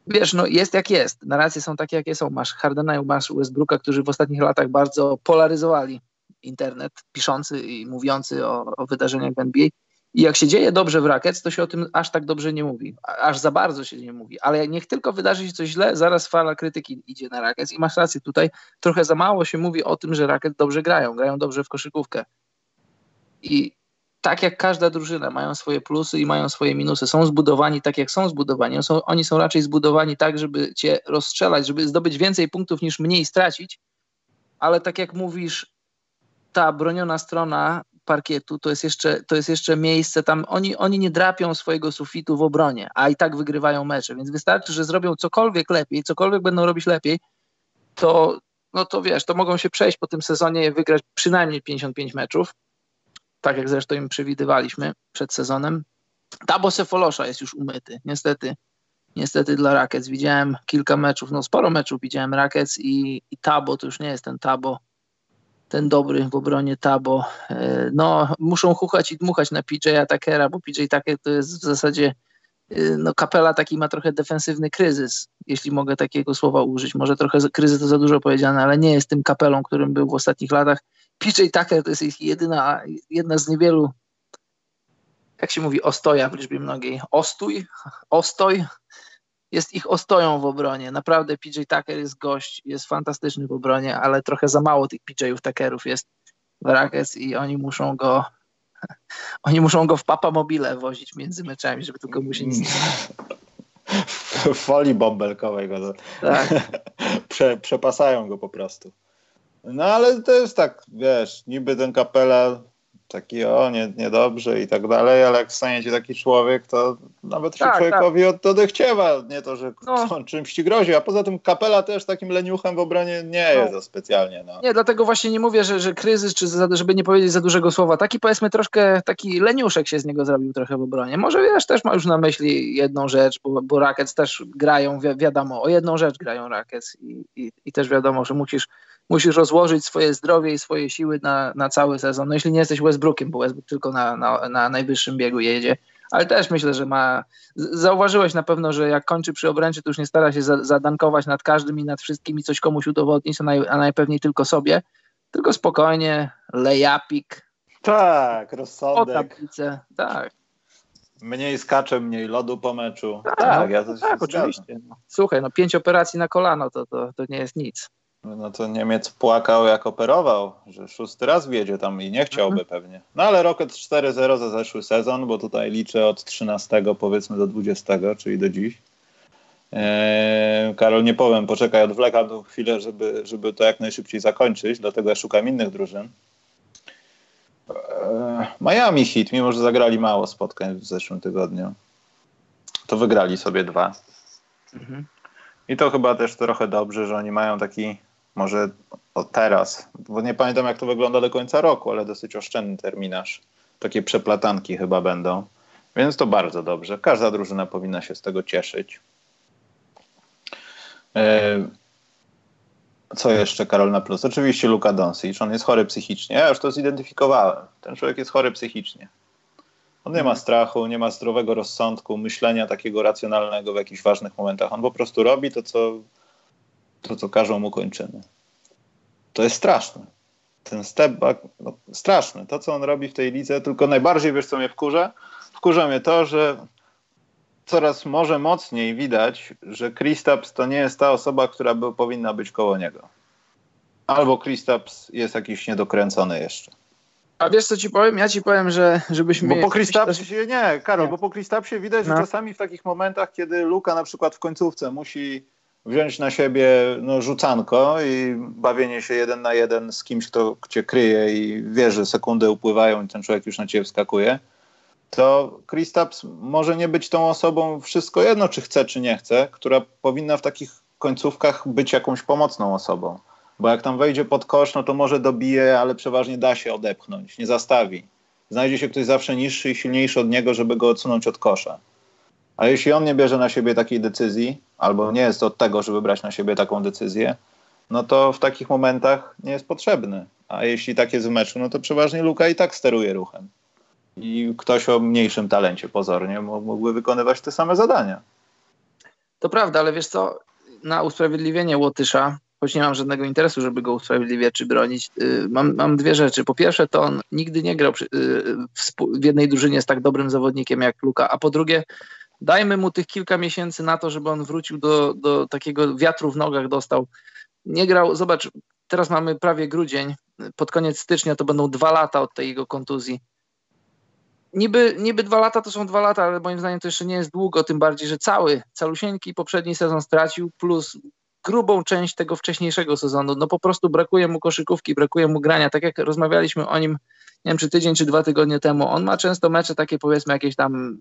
Wiesz, no jest jak jest. Narracje są takie, jakie są. Masz Hardena i masz Westbrooka, którzy w ostatnich latach bardzo polaryzowali internet, piszący i mówiący o, o wydarzeniach w NBA. I jak się dzieje dobrze w Rackets, to się o tym aż tak dobrze nie mówi. Aż za bardzo się nie mówi. Ale niech tylko wydarzy się coś źle, zaraz fala krytyki idzie na Rackets. I masz rację, tutaj trochę za mało się mówi o tym, że Rackets dobrze grają. Grają dobrze w koszykówkę. I tak jak każda drużyna, mają swoje plusy i mają swoje minusy. Są zbudowani tak, jak są zbudowani. Są, oni są raczej zbudowani tak, żeby cię rozstrzelać, żeby zdobyć więcej punktów niż mniej stracić. Ale tak jak mówisz, ta broniona strona parkietu to jest jeszcze, to jest jeszcze miejsce tam. Oni, oni nie drapią swojego sufitu w obronie, a i tak wygrywają mecze. Więc wystarczy, że zrobią cokolwiek lepiej, cokolwiek będą robić lepiej, to, no to wiesz, to mogą się przejść po tym sezonie i wygrać przynajmniej 55 meczów tak jak zresztą im przewidywaliśmy przed sezonem. Tabo Sefolosza jest już umyty, niestety. Niestety dla Rackets. Widziałem kilka meczów, no sporo meczów widziałem Rackets i, i Tabo to już nie jest ten Tabo, ten dobry w obronie Tabo. E, no, muszą chuchać i dmuchać na PJ'a Takera, bo PJ Tucker to jest w zasadzie e, no kapela taki ma trochę defensywny kryzys, jeśli mogę takiego słowa użyć. Może trochę kryzys to za dużo powiedziane, ale nie jest tym kapelą, którym był w ostatnich latach. PJ Tucker to jest ich jedyna, jedna z niewielu, jak się mówi, ostoja w liczbie mnogiej. Ostój, ostoj jest ich ostoją w obronie. Naprawdę PJ Tucker jest gość, jest fantastyczny w obronie, ale trochę za mało tych PJ-ów Tuckerów jest w Rackets i oni muszą go oni muszą go w papa mobile wozić między meczami, żeby tylko mu się nic nie W folii bąbelkowej go tak. Prze, przepasają go po prostu. No ale to jest tak, wiesz, niby ten kapela taki o, nie, niedobrze i tak dalej, ale jak stanie ci taki człowiek, to nawet się tak, człowiekowi tak. odechciewa, nie to, że no. on czymś ci grozi, a poza tym kapela też takim leniuchem w obronie nie no. jest za specjalnie. No. Nie, dlatego właśnie nie mówię, że, że kryzys, czy za, żeby nie powiedzieć za dużego słowa, taki powiedzmy troszkę, taki leniuszek się z niego zrobił trochę w obronie. Może wiesz, też ma już na myśli jedną rzecz, bo, bo Rackets też grają, wi wiadomo, o jedną rzecz grają Rackets i, i, i też wiadomo, że musisz musisz rozłożyć swoje zdrowie i swoje siły na, na cały sezon. No jeśli nie jesteś Westbrookiem, bo Westbrook tylko na, na, na najwyższym biegu jedzie, ale też myślę, że ma. Zauważyłeś na pewno, że jak kończy przy obręczy, to już nie stara się zadankować nad każdym i nad wszystkim i coś komuś udowodnić, a, naj, a najpewniej tylko sobie. Tylko spokojnie, lejapik. Tak, rozsądek. tak. Mniej skacze, mniej lodu po meczu. Tak, tak, ja to tak oczywiście. Słuchaj, no pięć operacji na kolano to, to, to nie jest nic. No to Niemiec płakał jak operował, że szósty raz wjedzie tam i nie chciałby mhm. pewnie. No ale Rocket 4-0 za zeszły sezon, bo tutaj liczę od 13 powiedzmy do 20, czyli do dziś. Eee, Karol, nie powiem, poczekaj, odwlekam tą chwilę, żeby, żeby to jak najszybciej zakończyć, dlatego ja szukam innych drużyn. Eee, Miami Heat, mimo że zagrali mało spotkań w zeszłym tygodniu, to wygrali sobie dwa. Mhm. I to chyba też trochę dobrze, że oni mają taki może teraz, bo nie pamiętam jak to wygląda do końca roku, ale dosyć oszczędny terminarz. Takie przeplatanki chyba będą. Więc to bardzo dobrze. Każda drużyna powinna się z tego cieszyć. E, co jeszcze, Karol, na plus? Oczywiście Luka Doncic. On jest chory psychicznie. Ja już to zidentyfikowałem. Ten człowiek jest chory psychicznie. On nie ma strachu, nie ma zdrowego rozsądku, myślenia takiego racjonalnego w jakichś ważnych momentach. On po prostu robi to, co to, co każą mu kończymy. To jest straszne. Ten step back, no, straszny. To, co on robi w tej lidze, tylko najbardziej, wiesz, co mnie wkurza? Wkurza mnie to, że coraz może mocniej widać, że Kristaps to nie jest ta osoba, która by, powinna być koło niego. Albo Kristaps jest jakiś niedokręcony jeszcze. A wiesz co ci powiem? Ja ci powiem, że żebyśmy... Bo po Kristapsie, nie, Karol, bo po Kristapsie widać, no. że czasami w takich momentach, kiedy Luka na przykład w końcówce musi wziąć na siebie no, rzucanko i bawienie się jeden na jeden z kimś, kto cię kryje i wie, że sekundy upływają i ten człowiek już na ciebie wskakuje, to Kristaps może nie być tą osobą wszystko jedno, czy chce, czy nie chce, która powinna w takich końcówkach być jakąś pomocną osobą. Bo jak tam wejdzie pod kosz, no to może dobije, ale przeważnie da się odepchnąć, nie zastawi. Znajdzie się ktoś zawsze niższy i silniejszy od niego, żeby go odsunąć od kosza. A jeśli on nie bierze na siebie takiej decyzji, albo nie jest od tego, żeby brać na siebie taką decyzję, no to w takich momentach nie jest potrzebny. A jeśli tak jest w meczu, no to przeważnie Luka i tak steruje ruchem. I ktoś o mniejszym talencie pozornie mógłby wykonywać te same zadania. To prawda, ale wiesz co, na usprawiedliwienie Łotysza, choć nie mam żadnego interesu, żeby go usprawiedliwiać czy bronić, yy, mam, mam, dwie rzeczy. Po pierwsze, to on nigdy nie grał przy, yy, w, w, jednej drużynie z tak dobrym zawodnikiem jak Luka, a po drugie, dajmy mu tych kilka miesięcy na to, żeby on wrócił do, do takiego wiatru w nogach, dostał. Nie grał, zobacz, teraz mamy prawie grudzień, pod koniec stycznia to będą dwa lata od tej jego kontuzji niby, niby dwa lata to są dwa lata, ale moim zdaniem to jeszcze nie jest długo, tym bardziej, że cały, calusieńki poprzedni sezon stracił, plus grubą część tego wcześniejszego sezonu. No po prostu brakuje mu koszykówki, brakuje mu grania. Tak jak rozmawialiśmy o nim, nie wiem czy tydzień, czy dwa tygodnie temu, on ma często mecze takie powiedzmy jakieś tam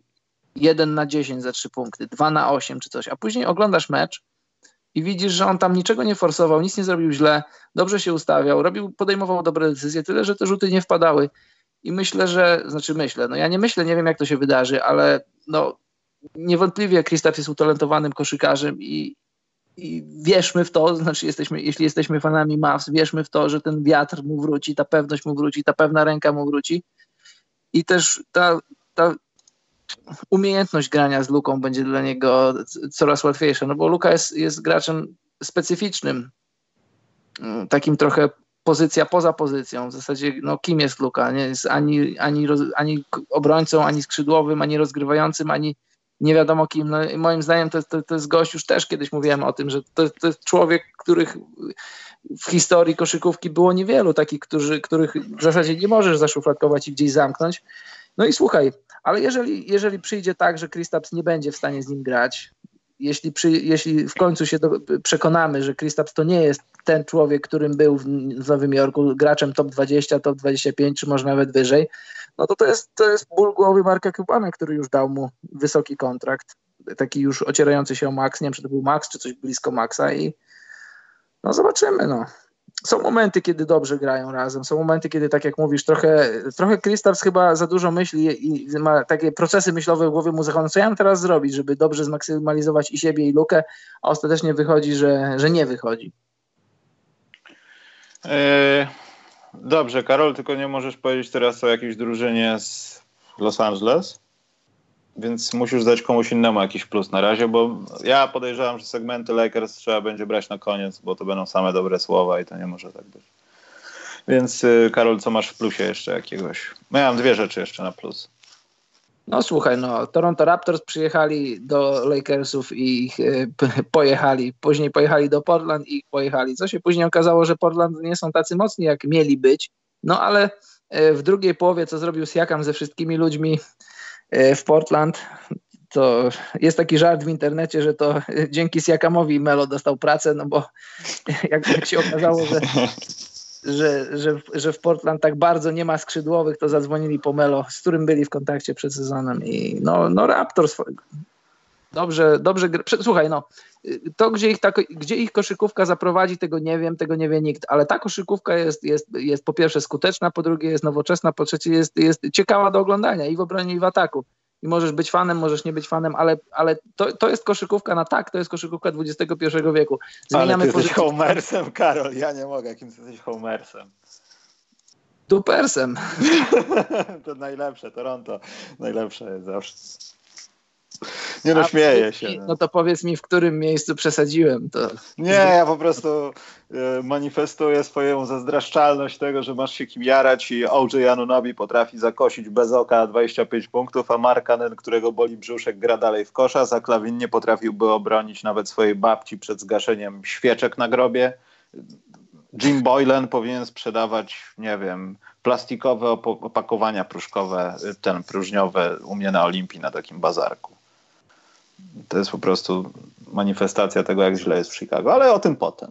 1 na 10 za 3 punkty, 2 na 8 czy coś, a później oglądasz mecz i widzisz, że on tam niczego nie forsował, nic nie zrobił źle, dobrze się ustawiał, robił, podejmował dobre decyzje, tyle, że te rzuty nie wpadały. I myślę, że, znaczy myślę, no ja nie myślę, nie wiem jak to się wydarzy, ale no niewątpliwie Kristaps jest utalentowanym koszykarzem i, i wierzmy w to, znaczy jesteśmy, jeśli jesteśmy fanami Mavs, wierzmy w to, że ten wiatr mu wróci, ta pewność mu wróci, ta pewna ręka mu wróci i też ta, ta umiejętność grania z Luką będzie dla niego coraz łatwiejsza, no bo Luka jest, jest graczem specyficznym, takim trochę pozycja poza pozycją. W zasadzie, no kim jest Luka? Nie jest ani, ani, roz, ani obrońcą, ani skrzydłowym, ani rozgrywającym, ani nie wiadomo kim. No, moim zdaniem to, to, to jest gość, już też kiedyś mówiłem o tym, że to, to jest człowiek, których w historii koszykówki było niewielu, takich, którzy, których w zasadzie nie możesz zaszufladkować i gdzieś zamknąć. No i słuchaj, ale jeżeli, jeżeli przyjdzie tak, że Kristaps nie będzie w stanie z nim grać, jeśli, przy, jeśli w końcu się do, przekonamy, że Kristaps to nie jest ten człowiek, którym był w, w Nowym Jorku, graczem top 20, top 25, czy może nawet wyżej, no to to jest, to jest ból głowy Marka Cubana, który już dał mu wysoki kontrakt, taki już ocierający się o max, nie wiem, czy to był max, czy coś blisko maxa i no zobaczymy, no są momenty, kiedy dobrze grają razem, są momenty, kiedy, tak jak mówisz, trochę, trochę Kristaps chyba za dużo myśli i ma takie procesy myślowe w głowie mu zachodzą, co ja mam teraz zrobić, żeby dobrze zmaksymalizować i siebie, i lukę, a ostatecznie wychodzi, że, że nie wychodzi. E, dobrze, Karol, tylko nie możesz powiedzieć teraz o jakiejś drużynie z Los Angeles? Więc musisz dać komuś innemu jakiś plus na razie, bo ja podejrzewam, że segmenty Lakers trzeba będzie brać na koniec, bo to będą same dobre słowa i to nie może tak być. Więc y, Karol, co masz w plusie jeszcze jakiegoś? No mam dwie rzeczy jeszcze na plus. No słuchaj, no Toronto Raptors przyjechali do Lakersów i ich y, pojechali. Później pojechali do Portland i pojechali. Co się później okazało, że Portland nie są tacy mocni, jak mieli być. No ale y, w drugiej połowie, co zrobił Siakam ze wszystkimi ludźmi, w Portland. To jest taki żart w internecie, że to dzięki Siakamowi Melo dostał pracę, no bo jak, jak się okazało, że, że, że, że w Portland tak bardzo nie ma skrzydłowych, to zadzwonili po Melo, z którym byli w kontakcie przed sezonem i no, no Raptors dobrze, dobrze, słuchaj no, to gdzie ich, ta, gdzie ich koszykówka zaprowadzi, tego nie wiem, tego nie wie nikt, ale ta koszykówka jest, jest, jest po pierwsze skuteczna, po drugie jest nowoczesna, po trzecie jest, jest ciekawa do oglądania i w obronie i w ataku. I możesz być fanem, możesz nie być fanem, ale, ale to, to jest koszykówka na tak, to jest koszykówka XXI wieku. Zmieniamy ale ty jesteś homersem, Karol, ja nie mogę, jakim jesteś homersem. Dupersem. to najlepsze, Toronto, najlepsze jest zawsze. Nie no, śmieję się. No. no to powiedz mi, w którym miejscu przesadziłem to. Nie, ja po prostu e, manifestuję swoją zazdraszczalność tego, że masz się kim jarać i OJ Anunobi potrafi zakosić bez oka 25 punktów, a Markanen, którego boli brzuszek, gra dalej w kosza. Zaklawin nie potrafiłby obronić nawet swojej babci przed zgaszeniem świeczek na grobie. Jim Boylan powinien sprzedawać, nie wiem, plastikowe opakowania pruszkowe, ten próżniowe u mnie na Olimpii na takim bazarku. To jest po prostu manifestacja tego, jak źle jest w Chicago, ale o tym potem.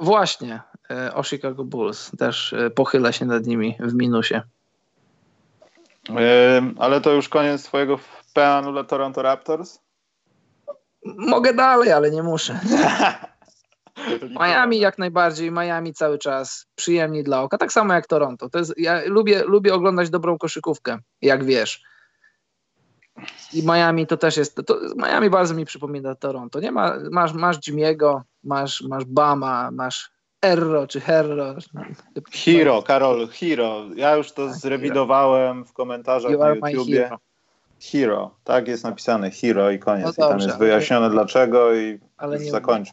Właśnie, e, o Chicago Bulls. Też e, pochyla się nad nimi w minusie. Ale to już koniec twojego planu dla Toronto Raptors? Mogę dalej, ale nie muszę. Miami jak najbardziej, Miami cały czas przyjemni dla oka, tak samo jak Toronto. To jest, ja lubię, lubię oglądać dobrą koszykówkę, jak wiesz. I Miami to też jest, to, Miami bardzo mi przypomina Toronto. Nie ma, masz, masz masz, masz Bama, masz Erro czy Herro. Hero, Karol, Hero. Ja już to tak, zrewidowałem w komentarzach you na YouTubie. Hero. hero. tak jest napisane, Hero i koniec. No dobrze, I tam jest wyjaśnione ale... dlaczego i ale nie zakończ.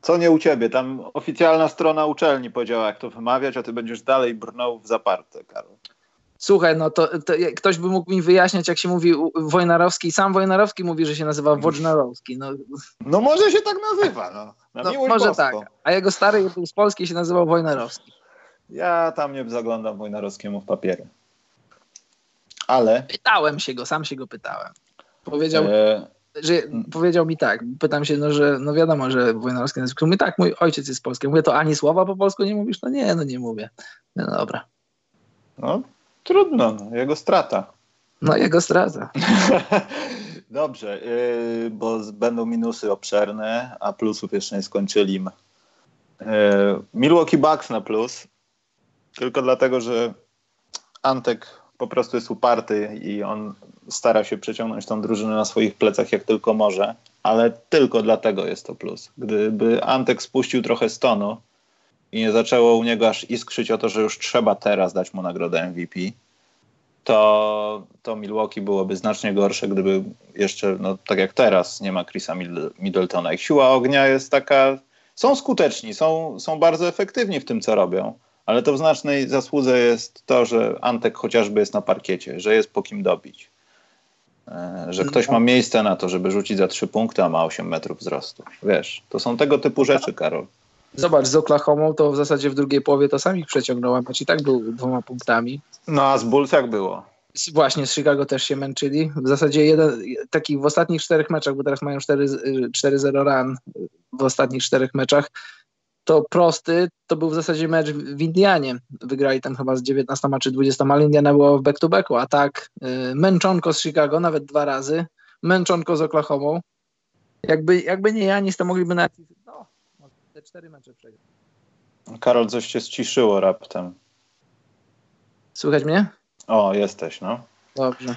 Co nie u ciebie? Tam oficjalna strona uczelni powiedziała, jak to wymawiać, a ty będziesz dalej brnął w zaparte, Karol. Słuchaj, no to, to, ktoś by mógł mi wyjaśniać, jak się mówi Wojnarowski. Sam Wojnarowski mówi, że się nazywa Wojnarowski. No, no może się tak nazywa, no. Na no może boską. tak. A jego stary z Polski się nazywał Wojnarowski. Ja tam nie zaglądam Wojnarowskiemu w papiery. Ale... Pytałem się go, sam się go pytałem. Powiedział, e... że, powiedział mi tak, pytam się, no że no wiadomo, że Wojnarowski nazwisko. Mówi tak, mój ojciec jest Polski. Mówię, to ani słowa po polsku nie mówisz? No nie, no nie mówię. No dobra. No, Trudno, no, jego strata. No, jego strata. Dobrze, yy, bo będą minusy obszerne, a plusów jeszcze nie skończyli. Yy, Milwaukee Bucks na plus, tylko dlatego, że Antek po prostu jest uparty i on stara się przeciągnąć tą drużynę na swoich plecach jak tylko może, ale tylko dlatego jest to plus. Gdyby Antek spuścił trochę stonu, i nie zaczęło u niego aż iskrzyć o to, że już trzeba teraz dać mu nagrodę MVP, to, to Milwaukee byłoby znacznie gorsze, gdyby jeszcze, no tak jak teraz, nie ma Chrisa Middletona. Ich siła ognia jest taka, są skuteczni, są, są bardzo efektywni w tym, co robią, ale to w znacznej zasłudze jest to, że Antek chociażby jest na parkiecie, że jest po kim dobić. E, że ktoś ma miejsce na to, żeby rzucić za trzy punkty, a ma 8 metrów wzrostu. Wiesz, to są tego typu rzeczy, Karol. Zobacz, z Oklahoma to w zasadzie w drugiej połowie to sam ich przeciągnął, a mecz i tak był dwoma punktami. No a z Bulls jak było? Właśnie, z Chicago też się męczyli. W zasadzie jeden, taki w ostatnich czterech meczach, bo teraz mają 4-0 run w ostatnich czterech meczach, to prosty, to był w zasadzie mecz w Indianie. Wygrali tam chyba z 19 czy 20, ale Indiana była w back-to-backu, a tak y, męczonko z Chicago, nawet dwa razy, męczonko z Oklahoma. Jakby, jakby nie Janis, to mogliby nawet no, cztery mecze przegrać. Karol, coś się ściszyło raptem. Słychać mnie? O, jesteś, no. Dobrze.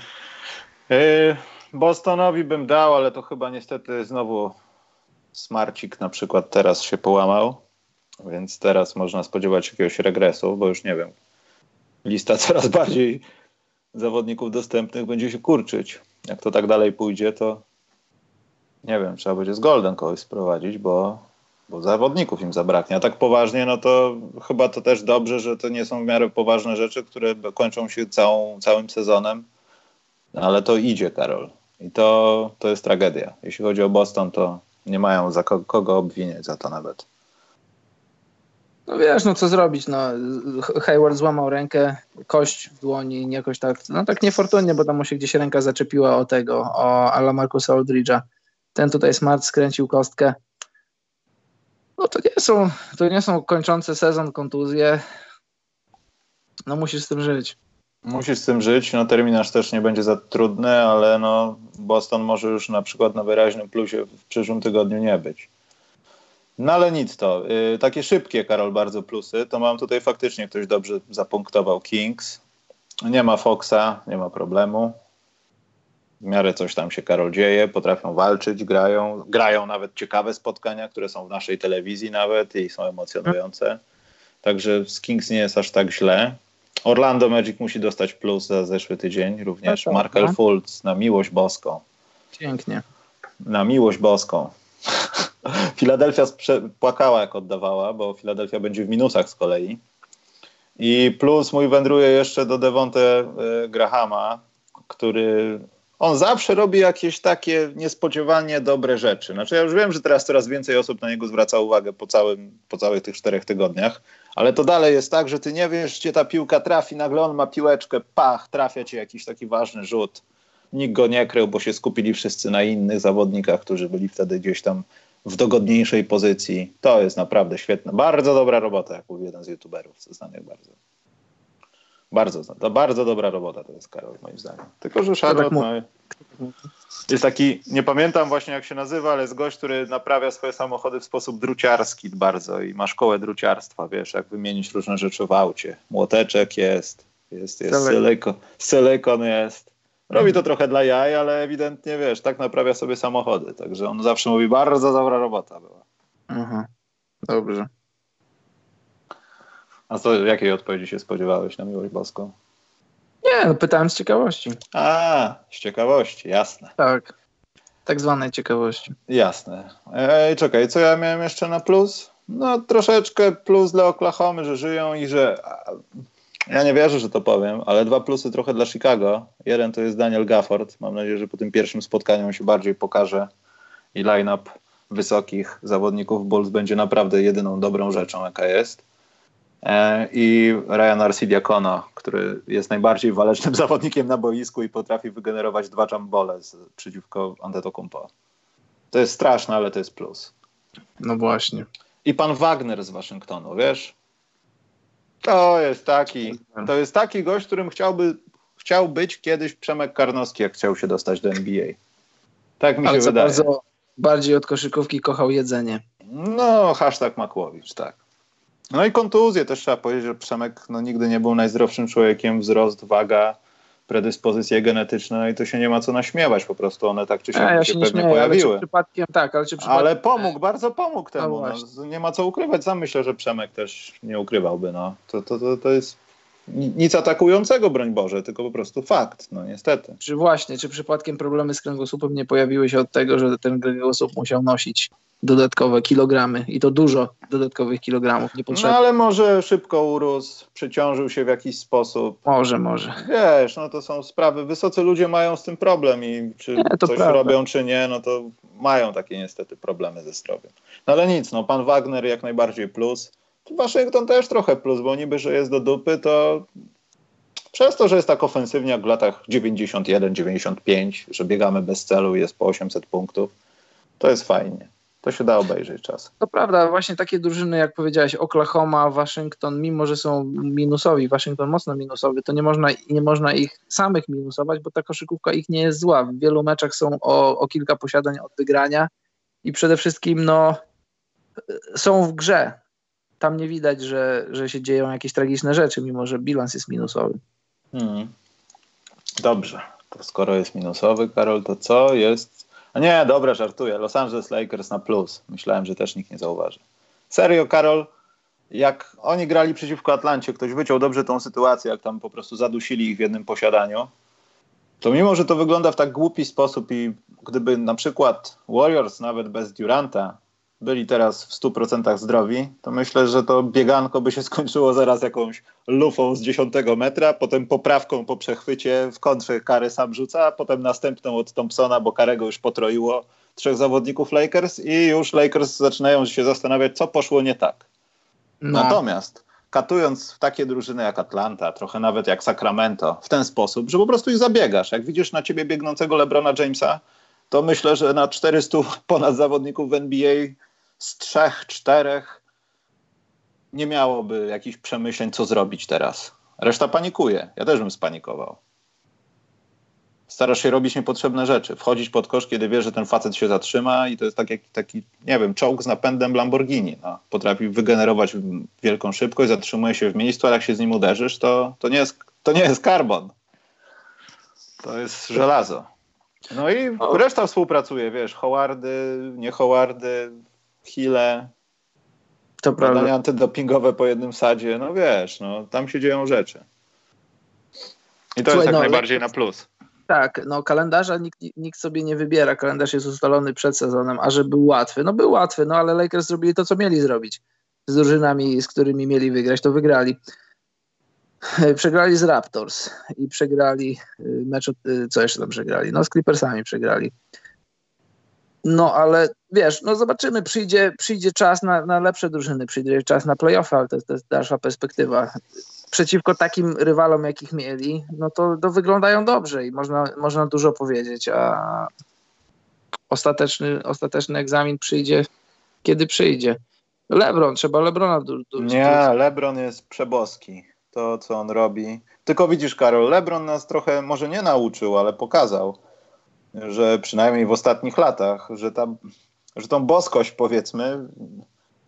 Yy, Bostonowi bym dał, ale to chyba niestety znowu Smarcik na przykład teraz się połamał, więc teraz można spodziewać jakiegoś regresu, bo już nie wiem. Lista coraz bardziej zawodników dostępnych będzie się kurczyć. Jak to tak dalej pójdzie, to nie wiem, trzeba będzie z Golden kogoś sprowadzić, bo bo zawodników im zabraknie. A tak poważnie, no to chyba to też dobrze, że to nie są w miarę poważne rzeczy, które kończą się całą, całym sezonem, ale to idzie, Karol. I to, to jest tragedia. Jeśli chodzi o Boston, to nie mają za kogo obwiniać za to nawet. No wiesz, no co zrobić, no Hayward złamał rękę, kość w dłoni, jakoś tak, no tak niefortunnie, bo tam mu się gdzieś ręka zaczepiła o tego, o Ala Marcusa Aldridge'a. Ten tutaj Smart skręcił kostkę. No to nie są, to nie są kończące sezon kontuzje. No musisz z tym żyć. Musisz z tym żyć. No terminarz też nie będzie za trudny, ale no Boston może już na przykład na wyraźnym plusie w przyszłym tygodniu nie być. No ale nic to. Yy, takie szybkie, Karol, bardzo plusy. To mam tutaj faktycznie ktoś dobrze zapunktował Kings. Nie ma Foxa, nie ma problemu w miarę coś tam się, Karol, dzieje, potrafią walczyć, grają, grają nawet ciekawe spotkania, które są w naszej telewizji nawet i są emocjonujące. Także z Kings nie jest aż tak źle. Orlando Magic musi dostać plus za zeszły tydzień również. No Markel no. Fultz na miłość boską. Pięknie. Na miłość boską. Filadelfia płakała jak oddawała, bo Filadelfia będzie w minusach z kolei. I plus mój wędruje jeszcze do Devonte e, Grahama, który on zawsze robi jakieś takie niespodziewanie dobre rzeczy. Znaczy ja już wiem, że teraz coraz więcej osób na niego zwraca uwagę po, całym, po całych tych czterech tygodniach, ale to dalej jest tak, że ty nie wiesz, gdzie ta piłka trafi, nagle on ma piłeczkę, pach, trafia ci jakiś taki ważny rzut. Nikt go nie krył, bo się skupili wszyscy na innych zawodnikach, którzy byli wtedy gdzieś tam w dogodniejszej pozycji. To jest naprawdę świetne. Bardzo dobra robota, jak mówił jeden z youtuberów, znanych bardzo. Bardzo, to bardzo dobra robota to jest Karol, moim zdaniem. Tylko, że Charlotte no, jest taki, nie pamiętam właśnie jak się nazywa, ale jest gość, który naprawia swoje samochody w sposób druciarski bardzo i ma szkołę druciarstwa, wiesz, jak wymienić różne rzeczy w aucie. Młoteczek jest, jest, jest silikon, silikon jest, Robi to trochę dla jaj, ale ewidentnie, wiesz, tak naprawia sobie samochody. Także on zawsze mówi, bardzo dobra robota była. Aha. Dobrze. A co, jakiej odpowiedzi się spodziewałeś na miłość boską? Nie, no pytałem z ciekawości. A, z ciekawości, jasne. Tak. Tak zwanej ciekawości. Jasne. Ej, czekaj, co ja miałem jeszcze na plus? No troszeczkę plus dla Oklahomy, że żyją i że... Ja nie wierzę, że to powiem, ale dwa plusy trochę dla Chicago. Jeden to jest Daniel Gafford. Mam nadzieję, że po tym pierwszym spotkaniu się bardziej pokaże i line-up wysokich zawodników Bulls będzie naprawdę jedyną dobrą rzeczą, jaka jest. E, I Ryan Arcidiakono, który jest najbardziej walecznym zawodnikiem na boisku i potrafi wygenerować dwa jumbole przeciwko Antetokounmpo. To jest straszne, ale to jest plus. No właśnie. I pan Wagner z Waszyngtonu, wiesz? To jest taki, to jest taki gość, którym chciałby, chciał być kiedyś Przemek Karnowski, jak chciał się dostać do NBA. Tak mi ale się wydaje. Bardzo, bardziej od koszykówki kochał jedzenie. No, hashtag Makłowicz, tak. No i kontuzje też trzeba powiedzieć, że Przemek no, nigdy nie był najzdrowszym człowiekiem, wzrost, waga, predyspozycje genetyczne no i to się nie ma co naśmiewać, po prostu one tak czy siak ja się, się pewnie śmieję, pojawiły. Ale przypadkiem, tak, ale, przypadkiem... ale pomógł, bardzo pomógł temu. No, no, nie ma co ukrywać, sam myślę, że Przemek też nie ukrywałby. No. To, to, to, to jest nic atakującego, broń Boże, tylko po prostu fakt, no niestety. Czy właśnie, czy przypadkiem problemy z kręgosłupem nie pojawiły się od tego, że ten kręgosłup musiał nosić dodatkowe kilogramy i to dużo dodatkowych kilogramów niepotrzebnych. No ale może szybko urósł, przeciążył się w jakiś sposób. Może, może. Wiesz, no to są sprawy, wysocy ludzie mają z tym problem i czy nie, coś prawda. robią, czy nie, no to mają takie niestety problemy ze zdrowiem. No ale nic, no pan Wagner jak najbardziej plus. Waszyngton też trochę plus, bo niby, że jest do dupy, to przez to, że jest tak ofensywnie jak w latach 91-95, że biegamy bez celu i jest po 800 punktów, to jest fajnie to się da obejrzeć czas. To prawda, właśnie takie drużyny, jak powiedziałeś, Oklahoma, Waszyngton, mimo że są minusowi, Waszyngton mocno minusowy, to nie można, nie można ich samych minusować, bo ta koszykówka ich nie jest zła. W wielu meczach są o, o kilka posiadań od wygrania i przede wszystkim no, są w grze. Tam nie widać, że, że się dzieją jakieś tragiczne rzeczy, mimo że bilans jest minusowy. Hmm. Dobrze. To skoro jest minusowy, Karol, to co jest no nie, dobra, żartuję. Los Angeles Lakers na plus. Myślałem, że też nikt nie zauważy. Serio, Karol, jak oni grali przeciwko Atlancie, ktoś wyciął dobrze tą sytuację, jak tam po prostu zadusili ich w jednym posiadaniu, to mimo, że to wygląda w tak głupi sposób i gdyby na przykład Warriors nawet bez Duranta byli teraz w 100% zdrowi, to myślę, że to bieganko by się skończyło zaraz jakąś lufą z 10 metra, potem poprawką po przechwycie w kontrze karę sam rzuca, a potem następną od Thompsona, bo karego już potroiło trzech zawodników Lakers i już Lakers zaczynają się zastanawiać, co poszło nie tak. No. Natomiast katując w takie drużyny jak Atlanta, trochę nawet jak Sacramento, w ten sposób, że po prostu ich zabiegasz. Jak widzisz na ciebie biegnącego LeBrona Jamesa, to myślę, że na 400 ponad zawodników w NBA z trzech, czterech nie miałoby jakichś przemyśleń, co zrobić teraz. Reszta panikuje. Ja też bym spanikował. Starasz się robić niepotrzebne rzeczy. Wchodzić pod kosz, kiedy wiesz, że ten facet się zatrzyma i to jest tak jak taki, nie wiem, czołg z napędem Lamborghini. No. Potrafi wygenerować wielką szybkość, zatrzymuje się w miejscu, ale jak się z nim uderzysz, to, to, nie, jest, to nie jest karbon. To jest żelazo. No i reszta współpracuje, wiesz, Howardy, nie Howardy, Chile, to badania antydopingowe po jednym sadzie, no wiesz, no tam się dzieją rzeczy. I to Słuchaj, jest jak no, najbardziej na plus. Tak, no kalendarza nikt, nikt sobie nie wybiera, kalendarz jest ustalony przed sezonem, a że był łatwy, no był łatwy, no ale Lakers zrobili to, co mieli zrobić. Z drużynami, z którymi mieli wygrać, to wygrali. Przegrali z Raptors i przegrali y, mecz, y, co jeszcze tam przegrali? No z Clippersami przegrali. No ale wiesz, no zobaczymy, przyjdzie, przyjdzie czas na, na lepsze drużyny, przyjdzie czas na playoffy, ale to jest, to jest dalsza perspektywa. Przeciwko takim rywalom, jakich mieli, no to, to wyglądają dobrze i można, można dużo powiedzieć, a ostateczny, ostateczny egzamin przyjdzie, kiedy przyjdzie. Lebron, trzeba Lebrona. Du, du, Nie, Lebron jest przeboski. To, co on robi. Tylko widzisz, Karol, Lebron nas trochę może nie nauczył, ale pokazał że przynajmniej w ostatnich latach, że, ta, że tą boskość powiedzmy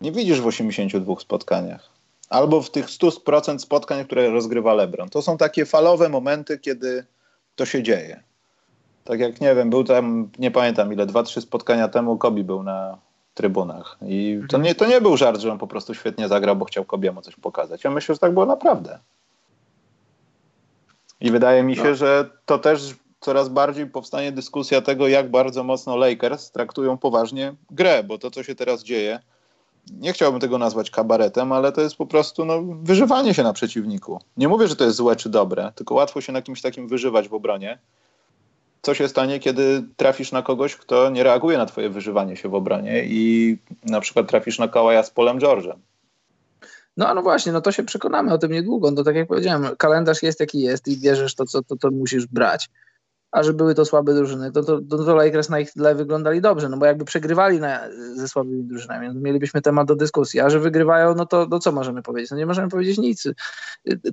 nie widzisz w 82 spotkaniach. Albo w tych 100% spotkań, które rozgrywa LeBron. To są takie falowe momenty, kiedy to się dzieje. Tak jak, nie wiem, był tam, nie pamiętam ile, dwa, trzy spotkania temu Kobi był na trybunach. I to nie, to nie był żart, że on po prostu świetnie zagrał, bo chciał Kobiemu coś pokazać. Ja myślę, że tak było naprawdę. I wydaje mi się, no. że to też coraz bardziej powstanie dyskusja tego, jak bardzo mocno Lakers traktują poważnie grę, bo to, co się teraz dzieje, nie chciałbym tego nazwać kabaretem, ale to jest po prostu no, wyżywanie się na przeciwniku. Nie mówię, że to jest złe czy dobre, tylko łatwo się na kimś takim wyżywać w obronie. Co się stanie, kiedy trafisz na kogoś, kto nie reaguje na twoje wyżywanie się w obronie i na przykład trafisz na Kałaja z Polem George'em. No, no właśnie, no to się przekonamy o tym niedługo. No tak jak powiedziałem, kalendarz jest jaki jest i bierzesz to, co to, to musisz brać a że były to słabe drużyny, to, to, to, to Lakers na ich tle wyglądali dobrze, no bo jakby przegrywali na, ze słabymi drużynami, no mielibyśmy temat do dyskusji, a że wygrywają, no to no co możemy powiedzieć? No nie możemy powiedzieć nic.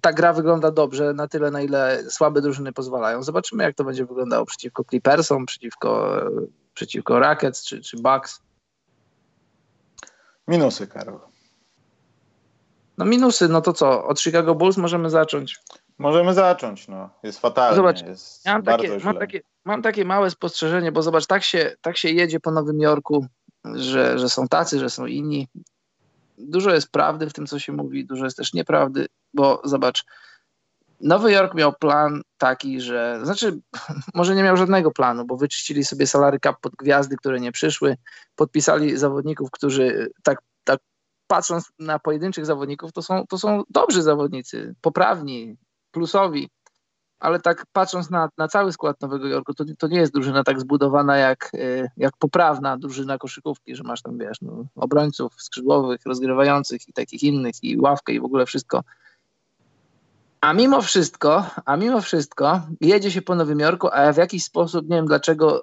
Ta gra wygląda dobrze na tyle, na ile słabe drużyny pozwalają. Zobaczymy, jak to będzie wyglądało przeciwko Clippersom, przeciwko, przeciwko Rockets czy, czy Bucks. Minusy, Karol. No minusy, no to co? Od Chicago Bulls możemy zacząć. Możemy zacząć, no. Jest fatalnie, zobacz, jest mam, takie, mam, takie, mam takie małe spostrzeżenie, bo zobacz, tak się, tak się jedzie po Nowym Jorku, że, że są tacy, że są inni. Dużo jest prawdy w tym, co się mówi, dużo jest też nieprawdy, bo zobacz, Nowy Jork miał plan taki, że, znaczy, może nie miał żadnego planu, bo wyczyścili sobie salary cap pod gwiazdy, które nie przyszły, podpisali zawodników, którzy tak, tak patrząc na pojedynczych zawodników, to są, to są dobrzy zawodnicy, poprawni, plusowi, ale tak patrząc na, na cały skład Nowego Jorku, to, to nie jest drużyna tak zbudowana jak, e, jak poprawna drużyna koszykówki, że masz tam, wiesz, no, obrońców skrzydłowych, rozgrywających i takich innych, i ławkę, i w ogóle wszystko. A mimo wszystko, a mimo wszystko jedzie się po Nowym Jorku, a w jakiś sposób, nie wiem dlaczego,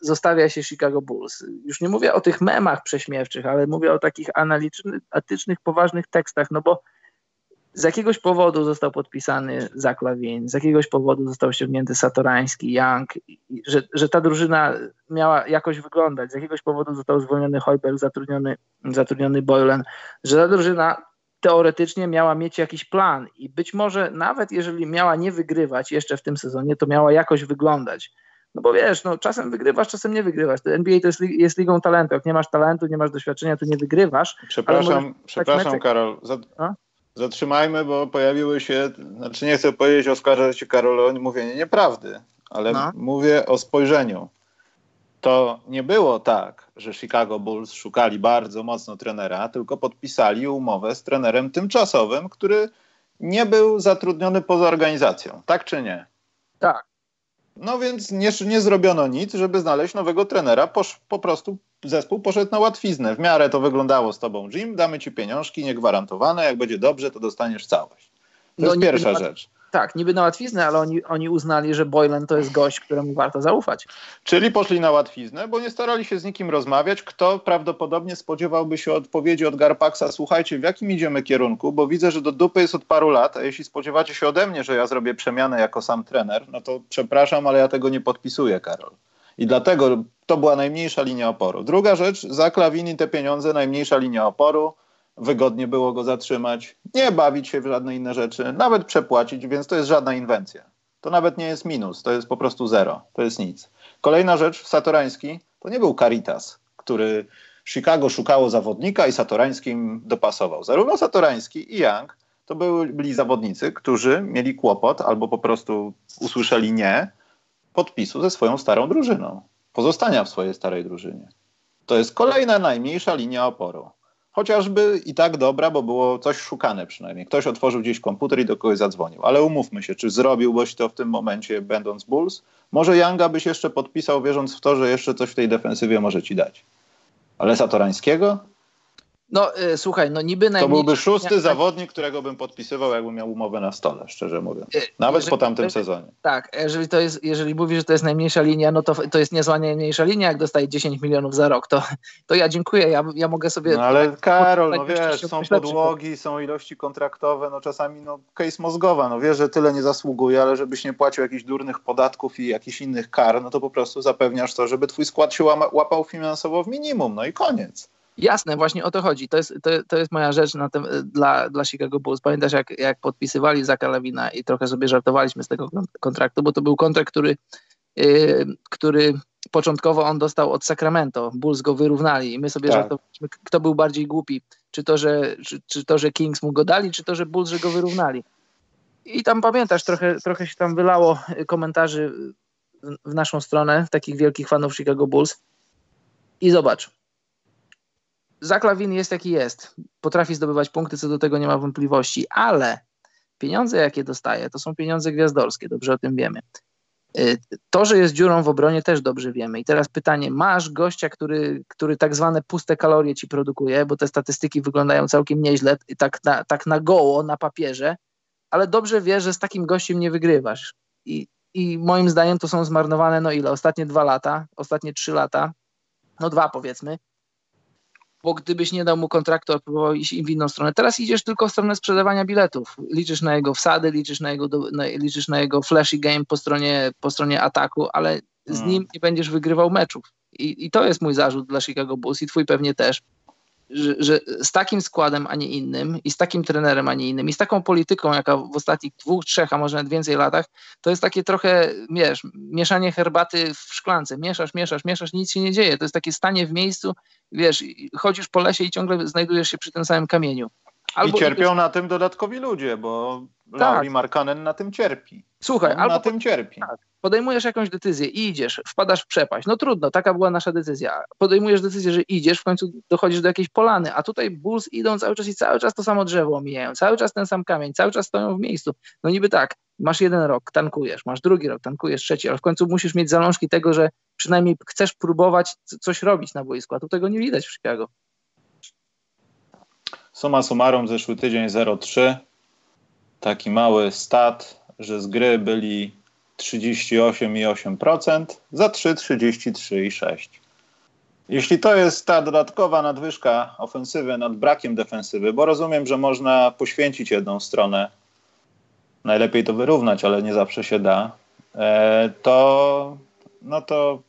zostawia się Chicago Bulls. Już nie mówię o tych memach prześmiewczych, ale mówię o takich analitycznych, poważnych tekstach, no bo z jakiegoś powodu został podpisany Zaklawin, z jakiegoś powodu został ściągnięty Satorański, Young, że, że ta drużyna miała jakoś wyglądać, z jakiegoś powodu został zwolniony Hojberg, zatrudniony, zatrudniony Boylan, że ta drużyna teoretycznie miała mieć jakiś plan i być może nawet jeżeli miała nie wygrywać jeszcze w tym sezonie, to miała jakoś wyglądać. No bo wiesz, no, czasem wygrywasz, czasem nie wygrywasz. To NBA to jest, jest ligą talentu. Jak nie masz talentu, nie masz doświadczenia, to nie wygrywasz. Przepraszam, przepraszam Karol. Za, Zatrzymajmy, bo pojawiły się, znaczy nie chcę powiedzieć oskarżać się Karol o mówienie nieprawdy, ale no. mówię o spojrzeniu. To nie było tak, że Chicago Bulls szukali bardzo mocno trenera, tylko podpisali umowę z trenerem tymczasowym, który nie był zatrudniony poza organizacją. Tak czy nie? Tak. No więc nie, nie zrobiono nic, żeby znaleźć nowego trenera. Posz, po prostu zespół poszedł na łatwiznę. W miarę to wyglądało z tobą, Jim, damy ci pieniążki niegwarantowane, jak będzie dobrze, to dostaniesz całość. To no, jest pierwsza rzecz. Tak, niby na łatwiznę, ale oni, oni uznali, że Boylan to jest gość, któremu warto zaufać. Czyli poszli na łatwiznę, bo nie starali się z nikim rozmawiać. Kto prawdopodobnie spodziewałby się odpowiedzi od Garpaxa, słuchajcie, w jakim idziemy kierunku, bo widzę, że do dupy jest od paru lat, a jeśli spodziewacie się ode mnie, że ja zrobię przemianę jako sam trener, no to przepraszam, ale ja tego nie podpisuję, Karol. I dlatego to była najmniejsza linia oporu. Druga rzecz, za Klawini te pieniądze, najmniejsza linia oporu wygodnie było go zatrzymać, nie bawić się w żadne inne rzeczy, nawet przepłacić, więc to jest żadna inwencja. To nawet nie jest minus, to jest po prostu zero, to jest nic. Kolejna rzecz, Satorański to nie był Caritas, który Chicago szukało zawodnika i Satorański im dopasował. Zarówno Satorański i Young to byli zawodnicy, którzy mieli kłopot albo po prostu usłyszeli nie podpisu ze swoją starą drużyną, pozostania w swojej starej drużynie. To jest kolejna najmniejsza linia oporu. Chociażby i tak dobra, bo było coś szukane przynajmniej. Ktoś otworzył gdzieś komputer i do kogoś zadzwonił. Ale umówmy się, czy zrobiłbyś to w tym momencie, będąc Bulls? Może Younga byś jeszcze podpisał, wierząc w to, że jeszcze coś w tej defensywie może ci dać. Ale Satorańskiego? No y, słuchaj, no niby najmniej... To byłby szósty zawodnik, którego bym podpisywał, jakbym miał umowę na stole, szczerze mówiąc. Y, Nawet jeżeli, po tamtym sezonie. Tak, jeżeli to jest, jeżeli mówisz, że to jest najmniejsza linia, no to, to jest niezła najmniejsza linia, jak dostaje 10 milionów za rok, to, to ja dziękuję, ja, ja mogę sobie... No ale Karol, no wiesz, są podłogi, są ilości kontraktowe, no czasami no case mózgowa, no wiesz, że tyle nie zasługuje, ale żebyś nie płacił jakichś durnych podatków i jakichś innych kar, no to po prostu zapewniasz to, żeby twój skład się łapał finansowo w minimum, no i koniec. Jasne, właśnie o to chodzi. To jest, to, to jest moja rzecz na tym, dla, dla Chicago Bulls. Pamiętasz, jak, jak podpisywali Zaka Lawina i trochę sobie żartowaliśmy z tego kontraktu, bo to był kontrakt, który yy, który początkowo on dostał od Sacramento. Bulls go wyrównali i my sobie tak. żartowaliśmy, kto był bardziej głupi. Czy to, że, czy, czy to, że Kings mu go dali, czy to, że Bulls, że go wyrównali. I tam pamiętasz, trochę, trochę się tam wylało komentarzy w, w naszą stronę, takich wielkich fanów Chicago Bulls. I zobacz, Zaklawin jest jaki jest. Potrafi zdobywać punkty, co do tego nie ma wątpliwości, ale pieniądze, jakie dostaje, to są pieniądze gwiazdorskie, dobrze o tym wiemy. Y, to, że jest dziurą w obronie, też dobrze wiemy. I teraz pytanie: masz gościa, który, który tak zwane puste kalorie ci produkuje, bo te statystyki wyglądają całkiem nieźle, tak na, tak na goło, na papierze, ale dobrze wiesz, że z takim gościem nie wygrywasz. I, I moim zdaniem to są zmarnowane, no ile? Ostatnie dwa lata, ostatnie trzy lata, no dwa powiedzmy bo gdybyś nie dał mu kontraktu, a próbował iść w inną stronę. Teraz idziesz tylko w stronę sprzedawania biletów. Liczysz na jego wsady, liczysz na jego, na, liczysz na jego flashy game po stronie, po stronie ataku, ale z hmm. nim nie będziesz wygrywał meczów. I, I to jest mój zarzut dla Chicago Bulls i twój pewnie też że, że, z takim składem, a nie innym, i z takim trenerem, a nie innym, i z taką polityką, jaka w ostatnich dwóch, trzech, a może nawet więcej latach, to jest takie trochę, wiesz, mieszanie herbaty w szklance. Mieszasz, mieszasz, mieszasz, nic się nie dzieje. To jest takie stanie w miejscu, wiesz, chodzisz po lesie i ciągle znajdujesz się przy tym samym kamieniu. Albo I cierpią na tym dodatkowi ludzie, bo tak. Lauri Markanen na tym cierpi. Słuchaj, On albo na tym cierpi. Tak podejmujesz jakąś decyzję i idziesz, wpadasz w przepaść. No trudno, taka była nasza decyzja. Podejmujesz decyzję, że idziesz, w końcu dochodzisz do jakiejś polany, a tutaj Bulls idą cały czas i cały czas to samo drzewo omijają, cały czas ten sam kamień, cały czas stoją w miejscu. No niby tak, masz jeden rok, tankujesz, masz drugi rok, tankujesz trzeci, ale w końcu musisz mieć zalążki tego, że przynajmniej chcesz próbować coś robić na boisku, a tu tego nie widać w Chicago. Suma summarum, zeszły tydzień 0-3. Taki mały stat, że z gry byli 38,8%, za 3 33,6%. Jeśli to jest ta dodatkowa nadwyżka ofensywy nad brakiem defensywy, bo rozumiem, że można poświęcić jedną stronę, najlepiej to wyrównać, ale nie zawsze się da, e, to, no to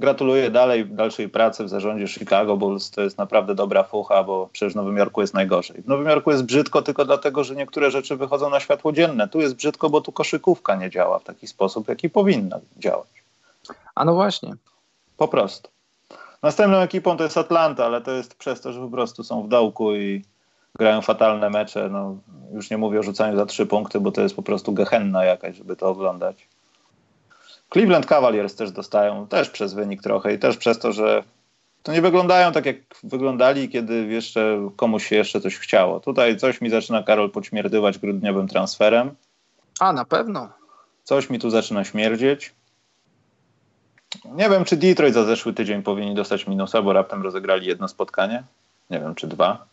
Gratuluję dalej dalszej pracy w zarządzie Chicago Bulls. To jest naprawdę dobra fucha, bo przecież w Nowym Jorku jest najgorzej. W Nowym Jorku jest brzydko tylko dlatego, że niektóre rzeczy wychodzą na światło dzienne. Tu jest brzydko, bo tu koszykówka nie działa w taki sposób, jaki powinna działać. A no właśnie. Po prostu. Następną ekipą to jest Atlanta, ale to jest przez to, że po prostu są w dołku i grają fatalne mecze. No, już nie mówię o rzucaniu za trzy punkty, bo to jest po prostu gehenna jakaś, żeby to oglądać. Cleveland Cavaliers też dostają, też przez wynik trochę i też przez to, że to nie wyglądają tak, jak wyglądali, kiedy jeszcze komuś się jeszcze coś chciało. Tutaj coś mi zaczyna, Karol, podśmierdywać grudniowym transferem. A, na pewno. Coś mi tu zaczyna śmierdzieć. Nie wiem, czy Detroit za zeszły tydzień powinni dostać minusa, bo raptem rozegrali jedno spotkanie. Nie wiem, czy dwa.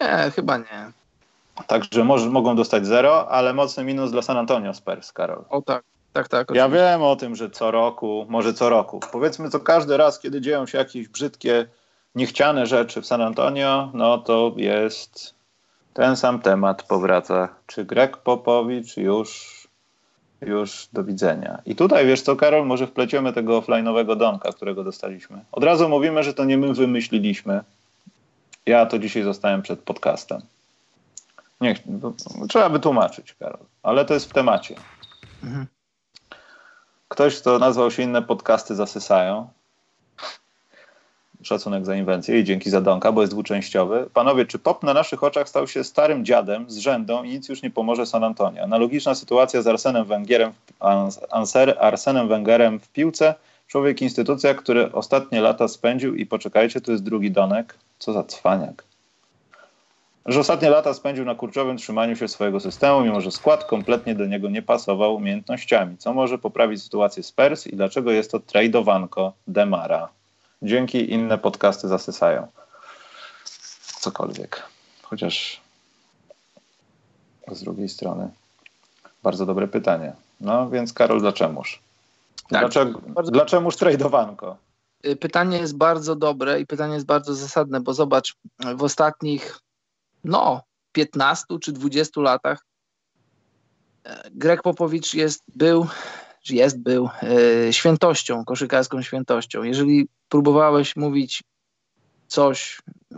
Nie, chyba nie. Także może, mogą dostać zero, ale mocny minus dla San Antonio Spurs, Karol. O tak. Tak, tak. Ja wiem o tym, że co roku, może co roku. Powiedzmy to każdy raz, kiedy dzieją się jakieś brzydkie, niechciane rzeczy w San Antonio, no to jest ten sam temat powraca. Czy Greg Popowicz już, już do widzenia. I tutaj, wiesz co, Karol, może wpleciemy tego offline'owego domka, którego dostaliśmy. Od razu mówimy, że to nie my wymyśliliśmy. Ja to dzisiaj zostałem przed podcastem. Nie, trzeba wytłumaczyć, Karol, ale to jest w temacie. Mhm. Ktoś, kto nazwał się inne podcasty zasysają. Szacunek za inwencję i dzięki za Donka, bo jest dwuczęściowy. Panowie, czy Pop na naszych oczach stał się starym dziadem z rzędą i nic już nie pomoże San Antonio? Analogiczna sytuacja z Arsenem Wengerem, Arsenem Wengerem w piłce. Człowiek, instytucja, który ostatnie lata spędził i poczekajcie, tu jest drugi Donek. Co za cwaniak że ostatnie lata spędził na kurczowym trzymaniu się swojego systemu, mimo że skład kompletnie do niego nie pasował umiejętnościami. Co może poprawić sytuację z Pers i dlaczego jest to tradowanko Demara? Dzięki inne podcasty zasysają. Cokolwiek. Chociaż z drugiej strony bardzo dobre pytanie. No więc Karol, dlaczegoż? Tak, dlaczego, bardzo... dlaczegoż tradowanko? Pytanie jest bardzo dobre i pytanie jest bardzo zasadne, bo zobacz, w ostatnich no, 15 czy 20 latach e, Greg Popowicz jest, był, czy jest, był e, świętością, koszykarską świętością. Jeżeli próbowałeś mówić coś e,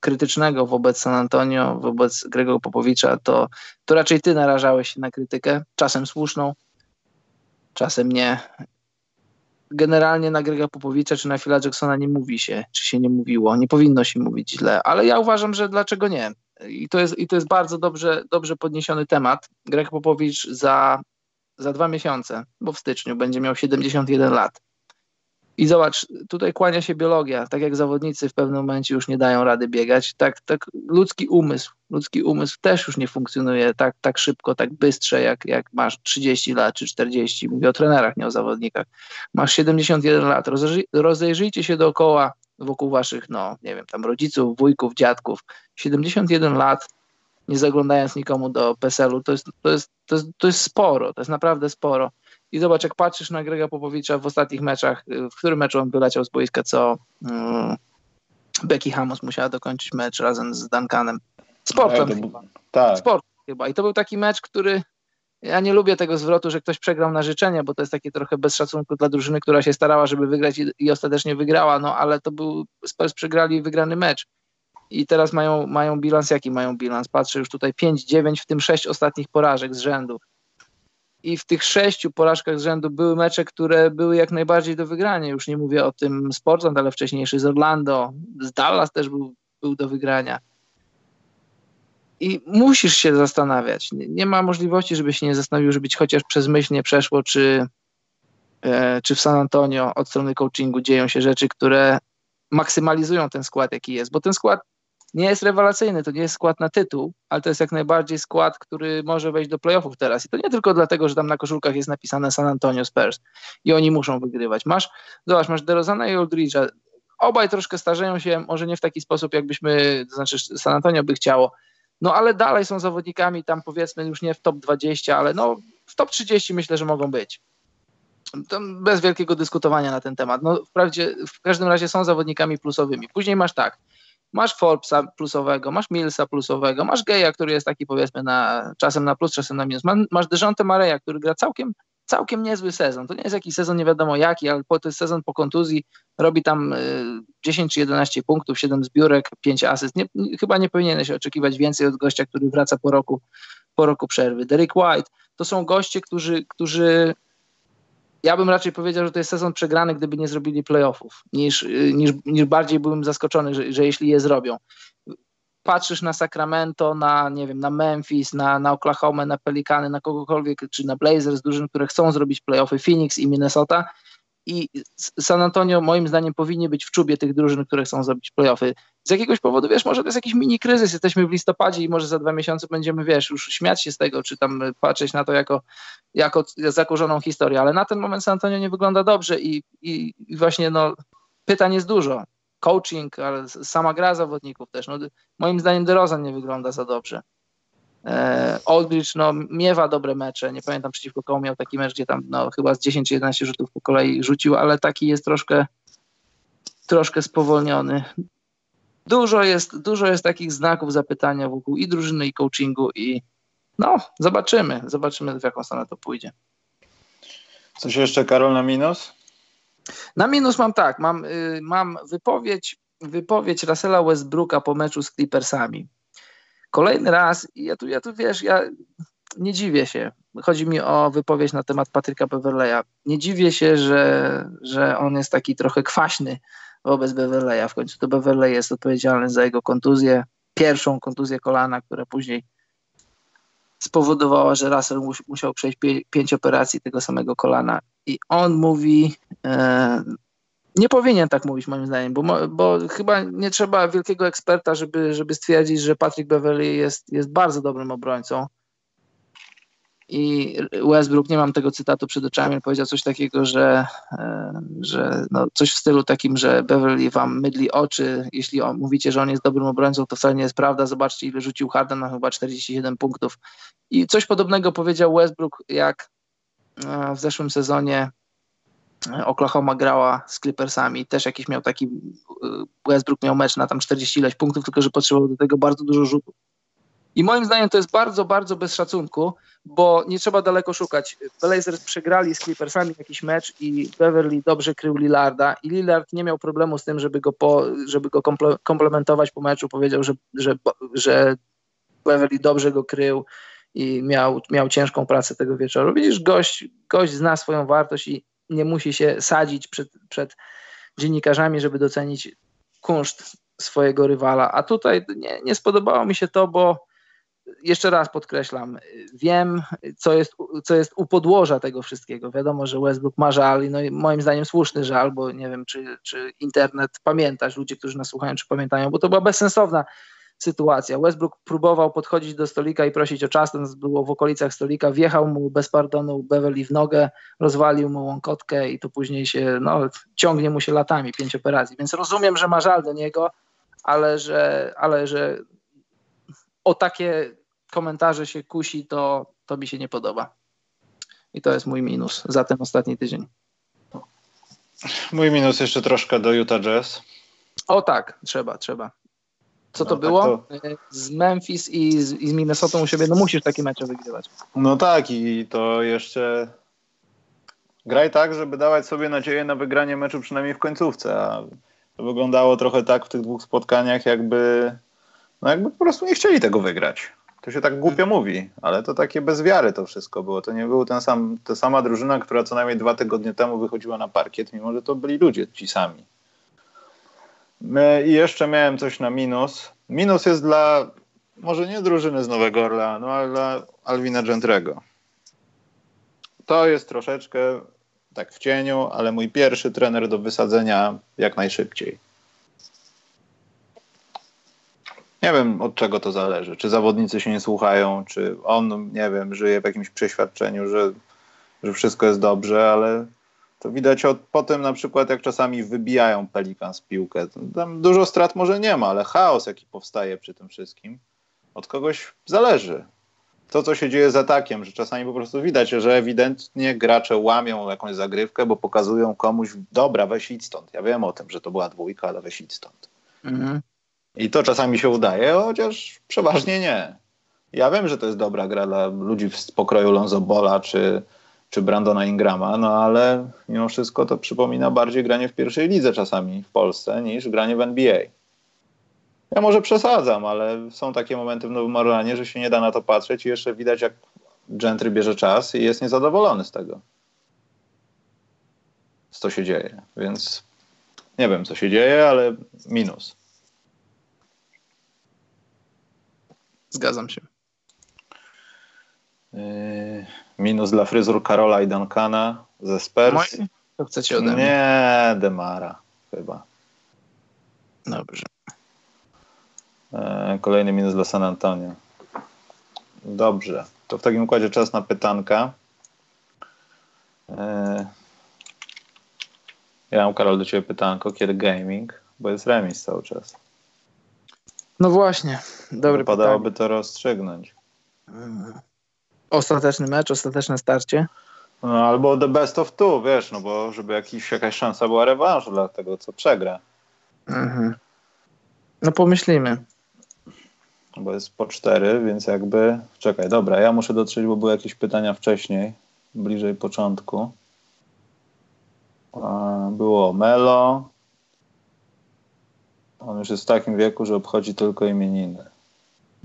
krytycznego wobec San Antonio, wobec Grego Popowicza, to, to raczej ty narażałeś się na krytykę, czasem słuszną. czasem nie. Generalnie na Grega Popowicza czy na Phila Jacksona nie mówi się, czy się nie mówiło. Nie powinno się mówić źle, ale ja uważam, że dlaczego nie? I to jest, i to jest bardzo dobrze, dobrze podniesiony temat. Greg Popowicz za, za dwa miesiące, bo w styczniu będzie miał 71 lat. I zobacz, tutaj kłania się biologia. Tak jak zawodnicy w pewnym momencie już nie dają rady biegać, tak, tak ludzki umysł, ludzki umysł też już nie funkcjonuje tak, tak szybko, tak bystrze, jak, jak masz 30 lat czy 40. Mówię o trenerach, nie o zawodnikach. Masz 71 lat, rozejrzyjcie się dookoła wokół waszych, no nie wiem, tam rodziców, wujków, dziadków. 71 lat, nie zaglądając nikomu do PESEL-u, to jest, to, jest, to, jest, to jest sporo, to jest naprawdę sporo. I zobacz, jak patrzysz na Grega Popowicza w ostatnich meczach, y, w którym meczu on wyleciał z boiska, co um, Becky Hammond musiała dokończyć mecz razem z Duncanem. Sportem no. Tak. Sport chyba. I to był taki mecz, który ja nie lubię tego zwrotu, że ktoś przegrał na życzenie, bo to jest takie trochę bez szacunku dla drużyny, która się starała, żeby wygrać i, i ostatecznie wygrała, no ale to był, Spurs przegrali wygrany mecz. I teraz mają, mają bilans, jaki mają bilans? Patrzę już tutaj 5-9, w tym 6 ostatnich porażek z rzędu i w tych sześciu porażkach z rzędu były mecze, które były jak najbardziej do wygrania. Już nie mówię o tym z Portland, ale wcześniejszy z Orlando, z Dallas też był, był do wygrania. I musisz się zastanawiać. Nie ma możliwości, żeby się nie zastanowił, żeby ci chociaż przez myśl nie przeszło, czy, e, czy w San Antonio od strony coachingu dzieją się rzeczy, które maksymalizują ten skład, jaki jest. Bo ten skład nie jest rewelacyjny, to nie jest skład na tytuł, ale to jest jak najbardziej skład, który może wejść do playoffów teraz. I to nie tylko dlatego, że tam na koszulkach jest napisane San Antonio Spurs i oni muszą wygrywać. Masz, zobacz, masz DeRozana i Aldridge'a. Obaj troszkę starzeją się, może nie w taki sposób, jakbyśmy, to znaczy San Antonio by chciało, no ale dalej są zawodnikami tam powiedzmy już nie w top 20, ale no w top 30 myślę, że mogą być. Bez wielkiego dyskutowania na ten temat. No wprawdzie w każdym razie są zawodnikami plusowymi. Później masz tak, masz Forbesa plusowego, masz Millsa plusowego, masz Geja, który jest taki powiedzmy na, czasem na plus, czasem na minus, masz Dejonte Mareja, który gra całkiem, całkiem niezły sezon. To nie jest jakiś sezon nie wiadomo jaki, ale to jest sezon po kontuzji, robi tam 10 y, czy 11 punktów, 7 zbiórek, 5 asyst. Nie, chyba nie powinieneś oczekiwać więcej od gościa, który wraca po roku, po roku przerwy. Derek White, to są goście, którzy, którzy ja bym raczej powiedział, że to jest sezon przegrany, gdyby nie zrobili playoffów, niż, niż, niż bardziej byłem zaskoczony, że, że jeśli je zrobią. Patrzysz na Sacramento, na nie wiem, na Memphis, na, na Oklahoma, na Pelicany, na kogokolwiek, czy na Blazers, drużyn, które chcą zrobić playoffy, Phoenix i Minnesota, i San Antonio moim zdaniem powinien być w czubie tych drużyn, które chcą zrobić playoffy. Z jakiegoś powodu, wiesz, może to jest jakiś mini kryzys, jesteśmy w listopadzie i może za dwa miesiące będziemy, wiesz, już śmiać się z tego, czy tam patrzeć na to jako, jako zakurzoną historię, ale na ten moment San Antonio nie wygląda dobrze i, i, i właśnie no, pytań jest dużo. Coaching, ale sama gra zawodników też. No, moim zdaniem DeRozan nie wygląda za dobrze. E, no, miewa dobre mecze, nie pamiętam przeciwko komu miał taki mecz, gdzie tam no, chyba z 10-11 rzutów po kolei rzucił, ale taki jest troszkę troszkę spowolniony. Dużo jest, dużo jest takich znaków zapytania wokół i drużyny, i coachingu i no, zobaczymy, zobaczymy w jaką stronę to pójdzie. Coś jeszcze, Karol, na minus? Na minus mam tak, mam, y, mam wypowiedź, wypowiedź Russella Westbrooka po meczu z Clippersami. Kolejny raz, ja tu, ja tu wiesz, ja nie dziwię się. Chodzi mi o wypowiedź na temat Patryka Beverleya. Nie dziwię się, że, że on jest taki trochę kwaśny wobec Beverleya. W końcu to Beverley jest odpowiedzialny za jego kontuzję, pierwszą kontuzję kolana, która później spowodowała, że Russell musiał przejść pięć operacji tego samego kolana. I on mówi, e, nie powinien tak mówić moim zdaniem, bo, bo chyba nie trzeba wielkiego eksperta, żeby, żeby stwierdzić, że Patrick Beverly jest, jest bardzo dobrym obrońcą. I Westbrook, nie mam tego cytatu przed oczami, powiedział coś takiego, że, e, że no coś w stylu takim, że Beverly wam mydli oczy. Jeśli on, mówicie, że on jest dobrym obrońcą, to wcale nie jest prawda. Zobaczcie, ile rzucił Harden na chyba 47 punktów. I coś podobnego powiedział Westbrook, jak e, w zeszłym sezonie Oklahoma grała z Clippersami, też jakiś miał taki, Westbrook miał mecz na tam 40 ileś punktów, tylko że potrzebował do tego bardzo dużo rzutów. I moim zdaniem to jest bardzo, bardzo bez szacunku, bo nie trzeba daleko szukać. Blazers przegrali z Clippersami jakiś mecz i Beverly dobrze krył Lillarda i Lillard nie miał problemu z tym, żeby go, po, żeby go komplementować po meczu. Powiedział, że, że, że Beverly dobrze go krył i miał, miał ciężką pracę tego wieczoru. Widzisz, gość, gość zna swoją wartość i nie musi się sadzić przed, przed dziennikarzami, żeby docenić kunszt swojego rywala. A tutaj nie, nie spodobało mi się to, bo jeszcze raz podkreślam, wiem, co jest, co jest u podłoża tego wszystkiego. Wiadomo, że Westbrook ma żal, no i moim zdaniem słuszny żal, bo nie wiem, czy, czy internet pamiętasz, ludzie, którzy nas słuchają, czy pamiętają, bo to była bezsensowna sytuacja. Westbrook próbował podchodzić do stolika i prosić o czas, to było w okolicach stolika, wjechał mu bez pardonu Beverly w nogę, rozwalił mu łąkotkę i to później się, no, ciągnie mu się latami, pięć operacji, więc rozumiem, że ma żal do niego, ale że, ale że o takie komentarze się kusi, to, to mi się nie podoba. I to jest mój minus za ten ostatni tydzień. Mój minus jeszcze troszkę do Utah Jazz. O tak, trzeba, trzeba. Co to no, było? Tak to... Z Memphis i z, i z Minnesota u siebie, no musisz takie mecze wygrywać. No tak i to jeszcze graj tak, żeby dawać sobie nadzieję na wygranie meczu przynajmniej w końcówce, a to wyglądało trochę tak w tych dwóch spotkaniach, jakby no jakby po prostu nie chcieli tego wygrać. To się tak głupio mówi, ale to takie bez wiary to wszystko było. To nie był ten sam, ta sama drużyna, która co najmniej dwa tygodnie temu wychodziła na parkiet, mimo że to byli ludzie ci sami. I jeszcze miałem coś na minus. Minus jest dla, może nie drużyny z Nowego Orleanu, ale dla Alwina Gentrego. To jest troszeczkę tak w cieniu, ale mój pierwszy trener do wysadzenia jak najszybciej. Nie wiem, od czego to zależy. Czy zawodnicy się nie słuchają, czy on, nie wiem, żyje w jakimś przeświadczeniu, że, że wszystko jest dobrze, ale to widać od, po tym na przykład, jak czasami wybijają Pelikan z piłkę. Tam dużo strat może nie ma, ale chaos, jaki powstaje przy tym wszystkim, od kogoś zależy. To, co się dzieje z atakiem, że czasami po prostu widać, że ewidentnie gracze łamią jakąś zagrywkę, bo pokazują komuś, dobra, weź idź stąd. Ja wiem o tym, że to była dwójka, ale weź idź stąd. Mhm. I to czasami się udaje, chociaż przeważnie nie. Ja wiem, że to jest dobra gra dla ludzi z pokroju Lonzo Bola czy, czy Brandona Ingrama, no ale mimo wszystko to przypomina bardziej granie w pierwszej lidze czasami w Polsce niż granie w NBA. Ja może przesadzam, ale są takie momenty w Nowym Orlanie, że się nie da na to patrzeć i jeszcze widać, jak Gentry bierze czas i jest niezadowolony z tego. Co się dzieje. Więc nie wiem, co się dzieje, ale minus. Zgadzam się. Yy, minus dla fryzur Karola i Duncana ze Spurs. Moi? To chcecie ode mnie? Nie, Demara chyba. Dobrze. Yy, kolejny minus dla San Antonio. Dobrze. To w takim układzie czas na pytanka. Yy, ja mam, Karol, do Ciebie pytanko. Kiedy gaming? Bo jest remis cały czas. No właśnie, dobry Wypadałoby pytanie. to rozstrzygnąć. Ostateczny mecz, ostateczne starcie? No, albo the best of two, wiesz, no bo żeby jakiś, jakaś szansa była rewanżu dla tego, co przegra. Mhm. No pomyślimy. Bo jest po cztery, więc jakby... Czekaj, dobra, ja muszę dotrzeć, bo były jakieś pytania wcześniej, bliżej początku. Było Melo, on już jest w takim wieku, że obchodzi tylko imieniny.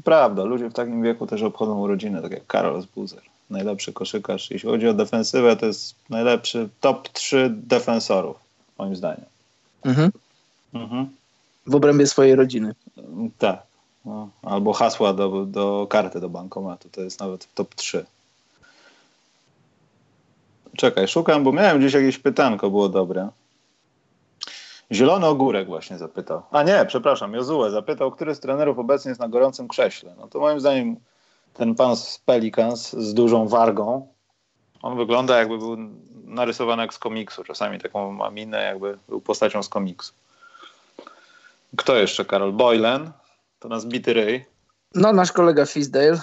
Prawda, ludzie w takim wieku też obchodzą urodziny, tak jak Karol Buzer. Najlepszy koszykarz. Jeśli chodzi o defensywę, to jest najlepszy top 3 defensorów, moim zdaniem. Mhm. Mhm. W obrębie swojej rodziny. Tak. No, albo hasła do, do karty do bankomatu. To jest nawet top 3. Czekaj, szukam, bo miałem gdzieś jakieś pytanko, było dobre. Zielony Ogórek właśnie zapytał. A nie, przepraszam, Jozue zapytał, który z trenerów obecnie jest na gorącym krześle. No to moim zdaniem ten pan z Pelicans z dużą wargą, on wygląda jakby był narysowany jak z komiksu. Czasami taką ma minę, jakby był postacią z komiksu. Kto jeszcze, Karol? Boylan? To nas bity ryj. No, nasz kolega Fisdale.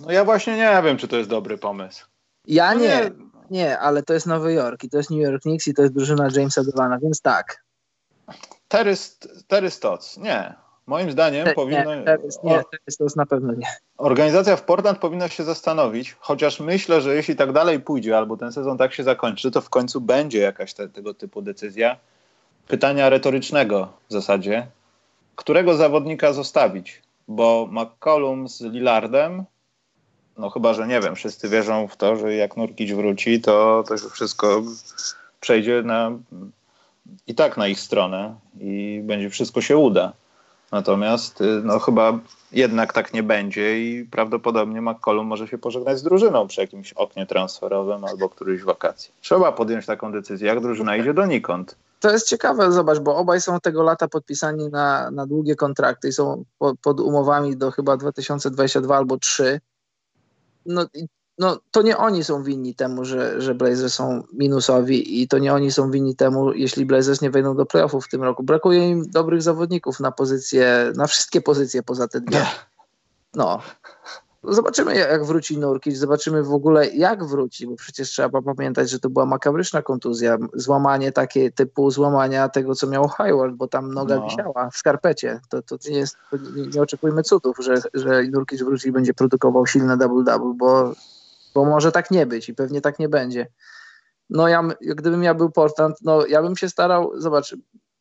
No ja właśnie nie wiem, czy to jest dobry pomysł. Ja no nie. Nie. Ale to jest Nowy Jork i to jest New York Knicks i to jest drużyna Jamesa Devana, więc tak. Terry, Terry Stotts, nie. Moim zdaniem Te, powinno... Nie, Terry, nie, Terry na pewno nie. Organizacja w Portland powinna się zastanowić, chociaż myślę, że jeśli tak dalej pójdzie, albo ten sezon tak się zakończy, to w końcu będzie jakaś te, tego typu decyzja. Pytania retorycznego w zasadzie. Którego zawodnika zostawić? Bo McCollum z Lillardem No chyba, że nie wiem, wszyscy wierzą w to, że jak Nurkic wróci, to to wszystko przejdzie na, i tak na ich stronę i będzie wszystko się uda. Natomiast y, no chyba jednak tak nie będzie i prawdopodobnie McCollum może się pożegnać z drużyną przy jakimś oknie transferowym albo któryś wakacji. Trzeba podjąć taką decyzję, jak drużyna idzie donikąd. To jest ciekawe, zobacz, bo obaj są tego lata podpisani na, na długie kontrakty i są po, pod umowami do chyba 2022 albo 3. No no, to nie oni są winni temu, że, że Blazers są minusowi i to nie oni są winni temu, jeśli Blazers nie wejdą do playoffów w tym roku. Brakuje im dobrych zawodników na pozycje, na wszystkie pozycje poza te dwie. No. Zobaczymy, jak wróci Nurkic, zobaczymy w ogóle, jak wróci, bo przecież trzeba pamiętać, że to była makabryczna kontuzja, złamanie takie typu złamania tego, co miał Hayward, bo tam noga no. wisiała w skarpecie. To, to nie jest, nie, nie oczekujmy cudów, że, że Nurkic wróci i będzie produkował silne double-double, bo bo może tak nie być i pewnie tak nie będzie. No ja, gdybym ja był Portland, no ja bym się starał, zobacz,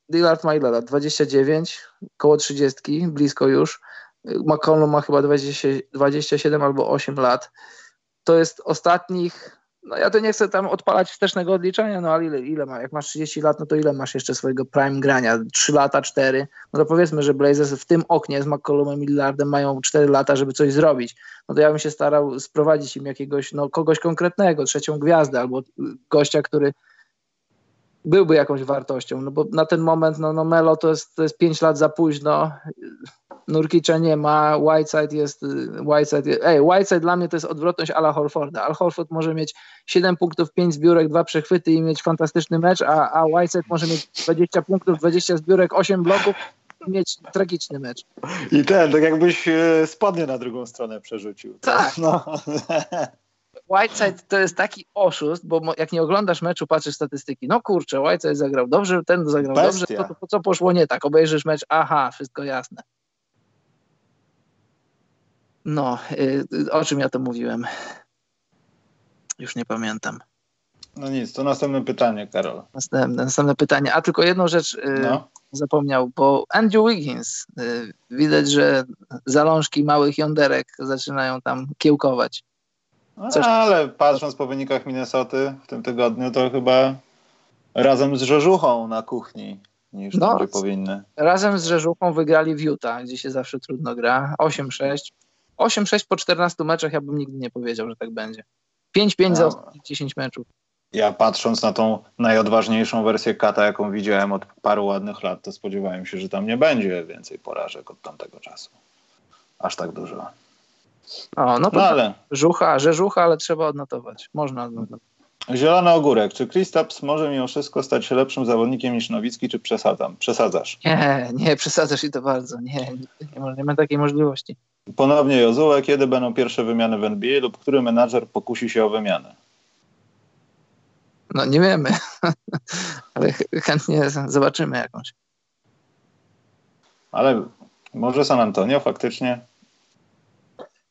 Dillard ma ile lat? 29, koło 30, blisko już. McCollum ma chyba 20, 27 albo 8 lat. To jest ostatnich no ja to nie chcę tam odpalać wstecznego odliczania, no ale ile, ile ma? Jak masz 30 lat, no to ile masz jeszcze swojego prime grania? 3 lata, 4? No to powiedzmy, że Blazers w tym oknie z McCollumem i Lillardem mają 4 lata, żeby coś zrobić. No to ja bym się starał sprowadzić im jakiegoś, no kogoś konkretnego, trzecią gwiazdę albo gościa, który byłby jakąś wartością, no bo na ten moment, no, no Melo to jest, to jest 5 lat za późno, Nurkicza nie ma, Whiteside jest, Whiteside, ej, Whiteside dla mnie to jest odwrotność Ala Horforda. Al Horford może mieć 7 punktów, 5 zbiórek, 2 przechwyty i mieć fantastyczny mecz, a, a Whiteside może mieć 20 punktów, 20 zbiórek, 8 bloków i mieć tragiczny mecz. I ten, tak jakbyś e, spodnie na drugą stronę przerzucił. Tak. No. Whiteside to jest taki oszust, bo jak nie oglądasz meczu, patrzysz statystyki, no kurczę, Whiteside zagrał dobrze, ten zagrał Bestia. dobrze, to, to, co poszło nie tak, obejrzysz mecz, aha, wszystko jasne. No, y, o czym ja to mówiłem? Już nie pamiętam. No nic, to następne pytanie, Karol. Następne, następne pytanie. A tylko jedną rzecz y, no. zapomniał, bo Andrew Wiggins, y, widać, że zalążki małych jąderek zaczynają tam kiełkować. Coś... ale patrząc po wynikach Minnesoty w tym tygodniu, to chyba razem z Rzeżuchą na kuchni niż no, powinny. Razem z Rzeżuchą wygrali w Utah, gdzie się zawsze trudno gra. 8-6. 8-6 po 14 meczach, ja bym nigdy nie powiedział, że tak będzie. 5-5 no. za ostatnich 10 meczów. Ja patrząc na tą najodważniejszą wersję kata, jaką widziałem od paru ładnych lat, to spodziewałem się, że tam nie będzie więcej porażek od tamtego czasu. Aż tak dużo. O, no to no ale... żucha, że żucha, ale trzeba odnotować. Można odnotować. Zielony ogórek. Czy Kristaps może mimo wszystko stać się lepszym zawodnikiem niż Nowicki, czy przesadzam? Przesadzasz? Nie, nie, przesadzasz i to bardzo. Nie, nie, nie ma takiej możliwości. Ponownie Jozue, kiedy będą pierwsze wymiany w NBA lub który menadżer pokusi się o wymianę? No nie wiemy, ale chętnie zobaczymy jakąś. Ale może San Antonio faktycznie?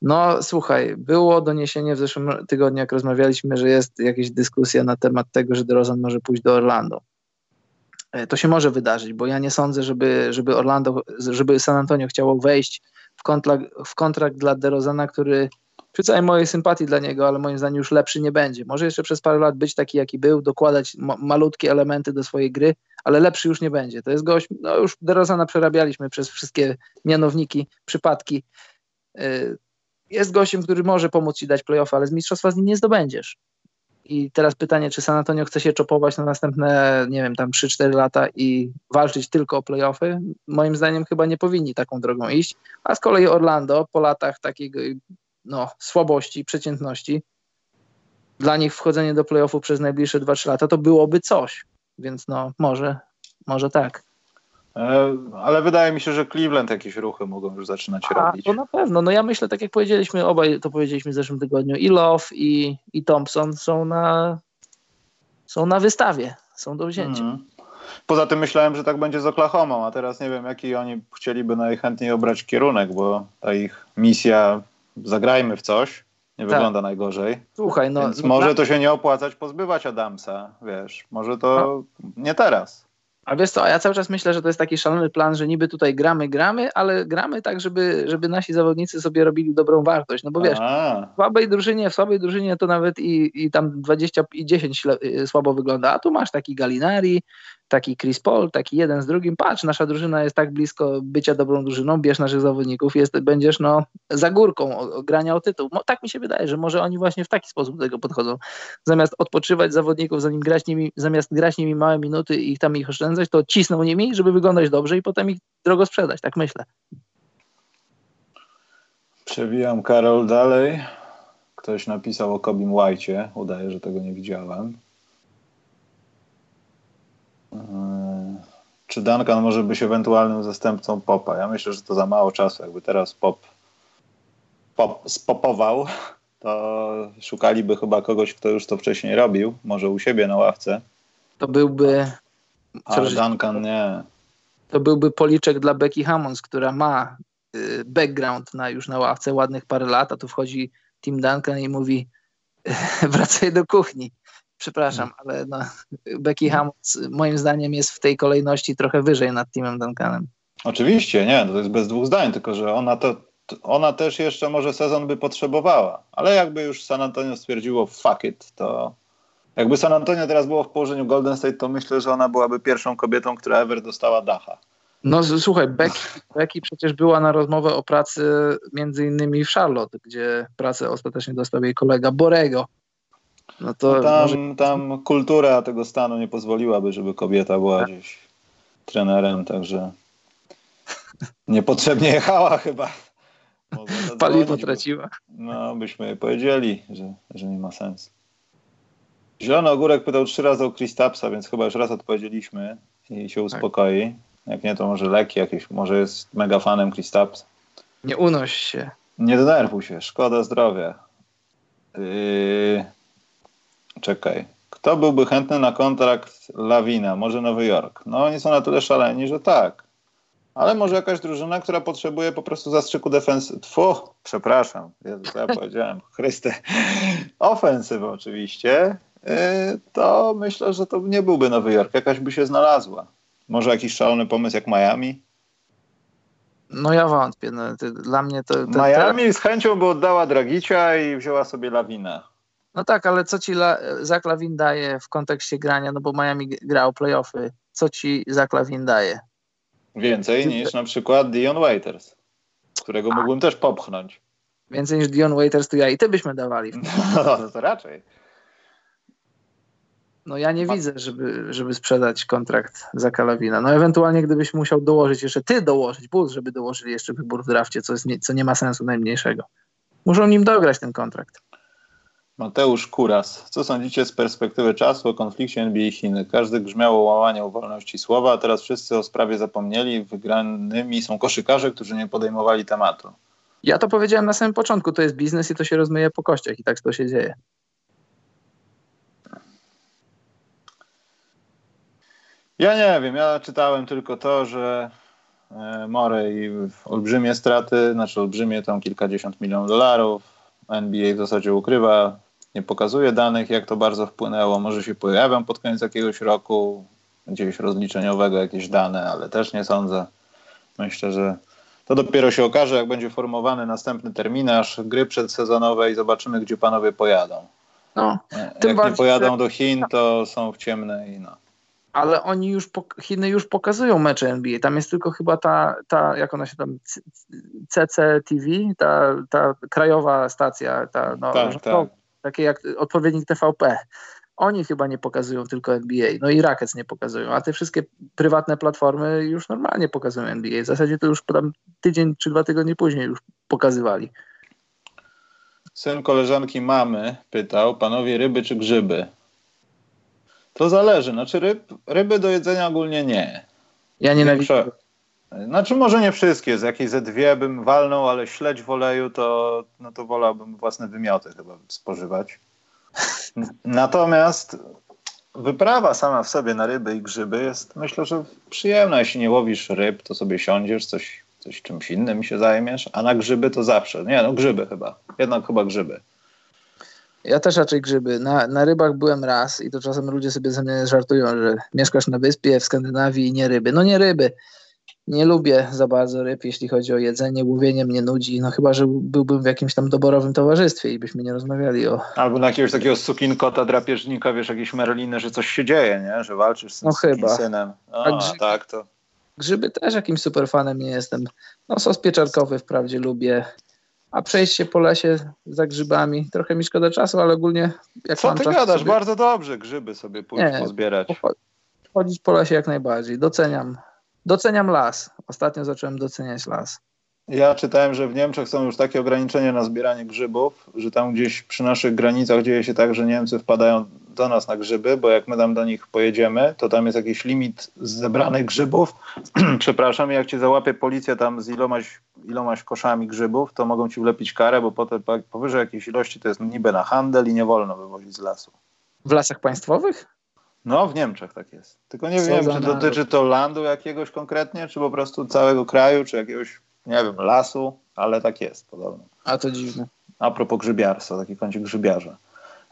No słuchaj, było doniesienie w zeszłym tygodniu, jak rozmawialiśmy, że jest jakaś dyskusja na temat tego, że DeRozan może pójść do Orlando. E, to się może wydarzyć, bo ja nie sądzę, żeby, żeby Orlando, żeby San Antonio chciało wejść kontrakt, w kontrakt dla DeRozana, który przy całej mojej sympatii dla niego, ale moim zdaniem już lepszy nie będzie. Może jeszcze przez parę lat być taki, jaki był, dokładać ma malutkie elementy do swojej gry, ale lepszy już nie będzie. To jest gość, no już DeRozana przerabialiśmy przez wszystkie mianowniki, przypadki. Y, jest gościem, który może pomóc ci dać playoff, ale z mistrzostwa z nim nie zdobędziesz. I teraz pytanie, czy San Antonio chce się czopować na następne, nie wiem, tam 3-4 lata i walczyć tylko o playoffy? Moim zdaniem chyba nie powinni taką drogą iść. A z kolei Orlando po latach takiego no, słabości, przeciętności, dla nich wchodzenie do playoffów przez najbliższe 2-3 lata to byłoby coś. Więc no, może, może tak. E, ale wydaje mi się, że Cleveland jakieś ruchy mogą już zaczynać A, robić. To na pewno. No ja myślę, tak jak powiedzieliśmy, obaj to powiedzieliśmy w zeszłym tygodniu, i Love i, i Thompson są na, są na wystawie, są do wzięcia. Mm. Poza tym myślałem, że tak będzie z Oklahoma, a teraz nie wiem, jaki oni chcieliby najchętniej obrać kierunek, bo ta ich misja zagrajmy w coś nie tak. wygląda najgorzej. Słuchaj, no, Więc może to się nie opłacać pozbywać Adamsa, wiesz, może to no. nie teraz. A wiesz co, a ja cały czas myślę, że to jest taki szalony plan, że niby tutaj gramy, gramy, ale gramy tak, żeby, żeby nasi zawodnicy sobie robili dobrą wartość. No bo wiesz, a. w słabej drużynie, w słabej drużynie to nawet i, i tam 20 i 10 y, słabo wygląda, a tu masz taki Galinari, taki Chris Paul, taki jeden z drugim. Patrz, nasza drużyna jest tak blisko bycia dobrą drużyną, bierz naszych zawodników, jest, będziesz no, za górką grania o tytuł. tak mi się wydaje, że może oni właśnie w taki sposób do tego podchodzą. Zamiast odpoczywać zawodników, zanim grać nimi, zamiast grać nimi małe minuty i tam ich oszczędzać, to cisną nimi, żeby wyglądać dobrze i potem ich drogo sprzedać. Tak myślę. Przewijam Karol dalej. Ktoś napisał o Kobim White'cie. Udaje, że tego nie widziałem. Yy, czy Duncan może być ewentualnym zastępcą Popa? Ja myślę, że to za mało czasu. Jakby teraz Pop, pop spopował, to szukaliby chyba kogoś, kto już to wcześniej robił. Może u siebie na ławce. To byłby... Ale Duncan nie. To byłby policzek dla Becky Hammonds, która ma y, background na, już na ławce ładnych parę lat, a tu wchodzi Tim Duncan i mówi wracaj do kuchni przepraszam, mm. ale no, Becky mm. Hammond moim zdaniem jest w tej kolejności trochę wyżej nad Timem Duncanem. Oczywiście, nie, to jest bez dwóch zdań, tylko że ona to ona też jeszcze może sezon by potrzebowała, ale jakby już San Antonio stwierdziło fuck it, to jakby San Antonio teraz było w położeniu Golden State, to myślę, że ona byłaby pierwszą kobietą, która ever dostała dacha. No słuchaj, Becky, Becky przecież była na rozmowę o pracy między innymi w Charlotte, gdzie pracę ostatecznie dostał jej kolega Borego. No to no tam, może... tam kultura tego stanu nie pozwoliłaby, żeby kobieta była tak. gdzieś trenerem, także niepotrzebnie jechała chyba. Paliwo traciła. No, byśmy jej powiedzieli, że, że nie ma sensu. Zielony Ogórek pytał trzy razy o Kristapsa, więc chyba już raz odpowiedzieliśmy i się tak. uspokoi. Jak nie, to może leki jakieś, może jest mega fanem Kristaps. Nie unoś się. Nie denerwuj się, szkoda zdrowia. Yy, Czekaj. Kto byłby chętny na kontrakt Lawina? Może Nowy Jork? No oni są na tyle szaleni, że tak. Ale może jakaś drużyna, która potrzebuje po prostu zastrzyku defensywy. Tfu, przepraszam. Jezu, co ja powiedziałem? Chryste. Ofensywy oczywiście. Yy, to myślę, że to nie byłby Nowy Jork. Jakaś by się znalazła. Może jakiś szalony pomysł jak Miami? No ja wątpię. No, dla mnie to... to Miami z chęcią by oddała Dragicia i wzięła sobie Lawinę. No tak, ale co ci La Zach daje w kontekście grania, no bo Miami grał playoffy, co ci Zach daje? Więcej niż na przykład Dion Waiters, którego A. mógłbym też popchnąć. Więcej niż Dion Waiters to ja i ty byśmy dawali. No, no to raczej. No ja nie widzę, żeby, żeby sprzedać kontrakt za Kalawina. No ewentualnie gdybyś musiał dołożyć jeszcze, ty dołożyć, Bulls, żeby dołożyli jeszcze wybór w drafcie, co, jest, co nie ma sensu najmniejszego. Muszą nim dograć ten kontrakt. Mateusz Kuras. Co sądzicie z perspektywy czasu o konflikcie NBA Chiny? Każdy grzmiał o łamaniu wolności słowa, a teraz wszyscy o sprawie zapomnieli. Wygranymi są koszykarze, którzy nie podejmowali tematu. Ja to powiedziałem na samym początku. To jest biznes i to się rozmyje po kościach i tak to się dzieje. Ja nie wiem. Ja czytałem tylko to, że e, Morey olbrzymie straty, znaczy olbrzymie tam kilkadziesiąt milionów dolarów. NBA w zasadzie ukrywa nie pokazuje danych, jak to bardzo wpłynęło. Może się pojawią pod koniec jakiegoś roku, gdzieś rozliczeniowego jakieś dane, ale też nie sądzę. Myślę, że to dopiero się okaże, jak będzie formowany następny terminarz gry przedsezonowej i zobaczymy, gdzie panowie pojadą. No, jak nie pojadą do Chin, to są w ciemnej. No. Ale oni już, Chiny już pokazują mecze NBA. Tam jest tylko chyba ta, ta jak ona się tam, CCTV, ta, ta krajowa stacja, ta, no, tak, tak takie jak odpowiednik TVP. Oni chyba nie pokazują tylko NBA, no i Rackets nie pokazują, a te wszystkie prywatne platformy już normalnie pokazują NBA. W zasadzie to już tam tydzień czy dwa tygodnie później już pokazywali. Syn koleżanki mamy pytał, panowie ryby czy grzyby? To zależy, znaczy ryb, ryby do jedzenia ogólnie nie. Ja nienawidzę. Znaczy może nie wszystkie, z jakiej ze dwie bym walnął, ale śledź w oleju to, no to wolałbym własne wymioty chyba spożywać. Natomiast wyprawa sama w sobie na ryby i grzyby jest myślę, że przyjemna. Jeśli nie łowisz ryb, to sobie siądziesz, coś, coś czymś innym się zajmiesz, a na grzyby to zawsze. Nie, no grzyby chyba. Jednak chyba grzyby. Ja też raczej grzyby. Na, na rybach byłem raz i to czasem ludzie sobie ze mnie żartują, że mieszkasz na wyspie w Skandynawii i nie ryby. No nie ryby. Nie lubię za bardzo ryb, jeśli chodzi o jedzenie. Łowienie mnie nudzi. No chyba, że byłbym w jakimś tam doborowym towarzystwie i byśmy nie rozmawiali o... Albo na jakiegoś takiego sukinkota, drapieżnika, wiesz, jakieś merliny, że coś się dzieje, nie? Że walczysz z tym no chyba. synem. A, A grzyby, tak to... Grzyby też jakimś superfanem nie jestem. No sos pieczarkowy wprawdzie lubię a przejść się po lesie za grzybami. Trochę mi szkoda czasu, ale ogólnie jak Co ty gadasz? Sobie... Bardzo dobrze grzyby sobie pójść Nie, pozbierać. Chodzić po lesie jak najbardziej. Doceniam. Doceniam las. Ostatnio zacząłem doceniać las. Ja czytałem, że w Niemczech są już takie ograniczenia na zbieranie grzybów, że tam gdzieś przy naszych granicach dzieje się tak, że Niemcy wpadają do nas na grzyby, bo jak my tam do nich pojedziemy, to tam jest jakiś limit zebranych grzybów. Przepraszam, jak cię załapie policja tam z ilomaś, ilomaś koszami grzybów, to mogą ci wlepić karę, bo potem powyżej jakiejś ilości to jest niby na handel i nie wolno wywozić z lasu. W lasach państwowych? No, w Niemczech tak jest. Tylko nie Co wiem, czy dotyczy to landu jakiegoś konkretnie, czy po prostu całego kraju, czy jakiegoś, nie wiem, lasu, ale tak jest podobno. A to dziwne. A propos grzybiarstwa, taki kącik grzybiarza.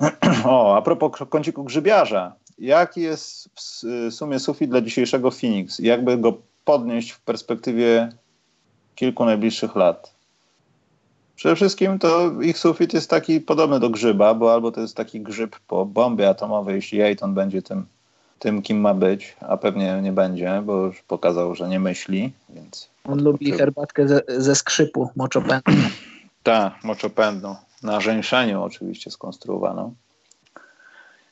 O, a propos kąciku grzybiarza. Jaki jest w sumie sufit dla dzisiejszego Phoenix? Jakby go podnieść w perspektywie kilku najbliższych lat? Przede wszystkim to ich sufit jest taki podobny do grzyba, bo albo to jest taki grzyb po bombie atomowej, jeśli Ayton będzie tym, tym kim ma być, a pewnie nie będzie, bo już pokazał, że nie myśli. Więc On lubi herbatkę ze, ze skrzypu moczopędną. tak, moczopędną na żeńszeniu oczywiście skonstruowaną.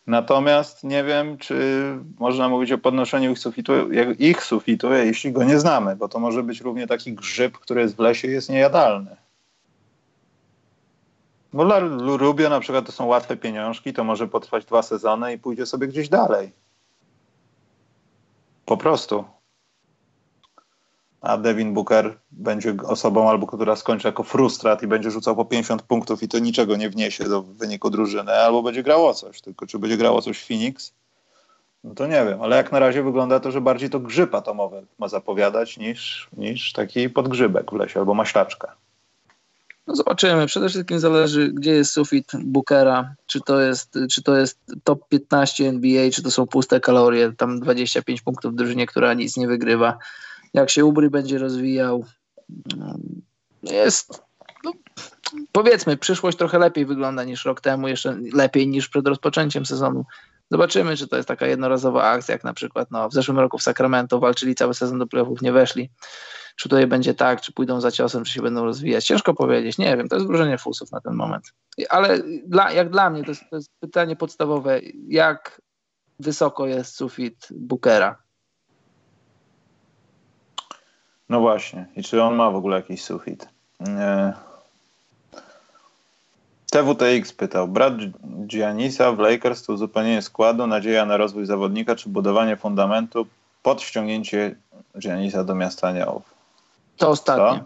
Natomiast nie wiem, czy można mówić o podnoszeniu ich sufitu, ich sufitu, jeśli go nie znamy, bo to może być równie taki grzyb, który jest w lesie jest niejadalny. Bo dla Rubio na przykład to są łatwe pieniążki, to może potrwać dwa sezony i pójdzie sobie gdzieś dalej. Po prostu a Devin Booker będzie osobą albo która skończy jako frustrat i będzie rzucał po 50 punktów i to niczego nie wniesie do wyniku drużyny, albo będzie grało coś. Tylko czy będzie grało coś Phoenix, no to nie wiem, ale jak na razie wygląda to, że bardziej to grzyb atomowy ma zapowiadać niż, niż taki podgrzybek w lesie albo maślaczka. No zobaczymy. Przede wszystkim zależy, gdzie jest sufit Bookera. Czy to jest, czy to jest top 15 NBA, czy to są puste kalorie. Tam 25 punktów w drużynie, która nic nie wygrywa jak się Ubry będzie rozwijał. Jest, no, powiedzmy, przyszłość trochę lepiej wygląda niż rok temu, jeszcze lepiej niż przed rozpoczęciem sezonu. Zobaczymy, czy to jest taka jednorazowa akcja, jak na przykład no, w zeszłym roku w Sacramento walczyli cały sezon do playoffów, nie weszli. Czy tutaj będzie tak, czy pójdą za ciosem, czy się będą rozwijać. Ciężko powiedzieć, nie wiem, to jest wróżenie fusów na ten moment. Ale dla, jak dla mnie to jest, to jest pytanie podstawowe, jak wysoko jest sufit Bookera? No właśnie. I czy on ma w ogóle jakiś sufit? Nie. TWTX pytał, brat Giannisa w Lakers to uzupełnienie składu, nadzieja na rozwój zawodnika czy budowanie fundamentu pod ściągnięcie Giannisa do miasta Aniołów. To ostatnie.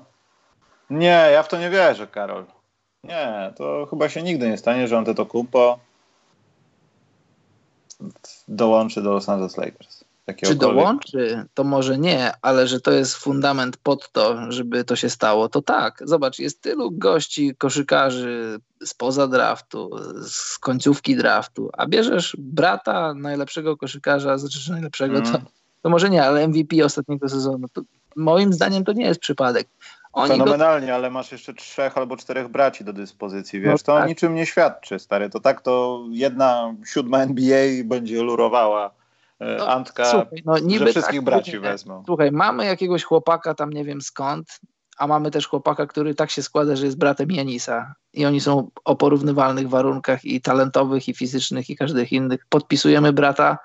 Nie, ja w to nie wierzę, Karol. Nie, to chyba się nigdy nie stanie, że on to kupo dołączy do Los Angeles Lakers. Czy dołączy? To może nie, ale że to jest fundament pod to, żeby to się stało, to tak. Zobacz, jest tylu gości, koszykarzy spoza draftu, z końcówki draftu, a bierzesz brata najlepszego koszykarza, znaczy najlepszego, mm. to, to może nie, ale MVP ostatniego sezonu. To moim zdaniem to nie jest przypadek. Oni Fenomenalnie, go... ale masz jeszcze trzech albo czterech braci do dyspozycji, wiesz, no, to tak. niczym nie świadczy, stary. To tak to jedna siódma NBA będzie lurowała E, no, Antka, słuchaj, no, niby że wszystkich tak, braci wezmą. Słuchaj, mamy jakiegoś chłopaka tam nie wiem skąd, a mamy też chłopaka, który tak się składa, że jest bratem Janisa i oni są o porównywalnych warunkach i talentowych, i fizycznych, i każdych innych. Podpisujemy brata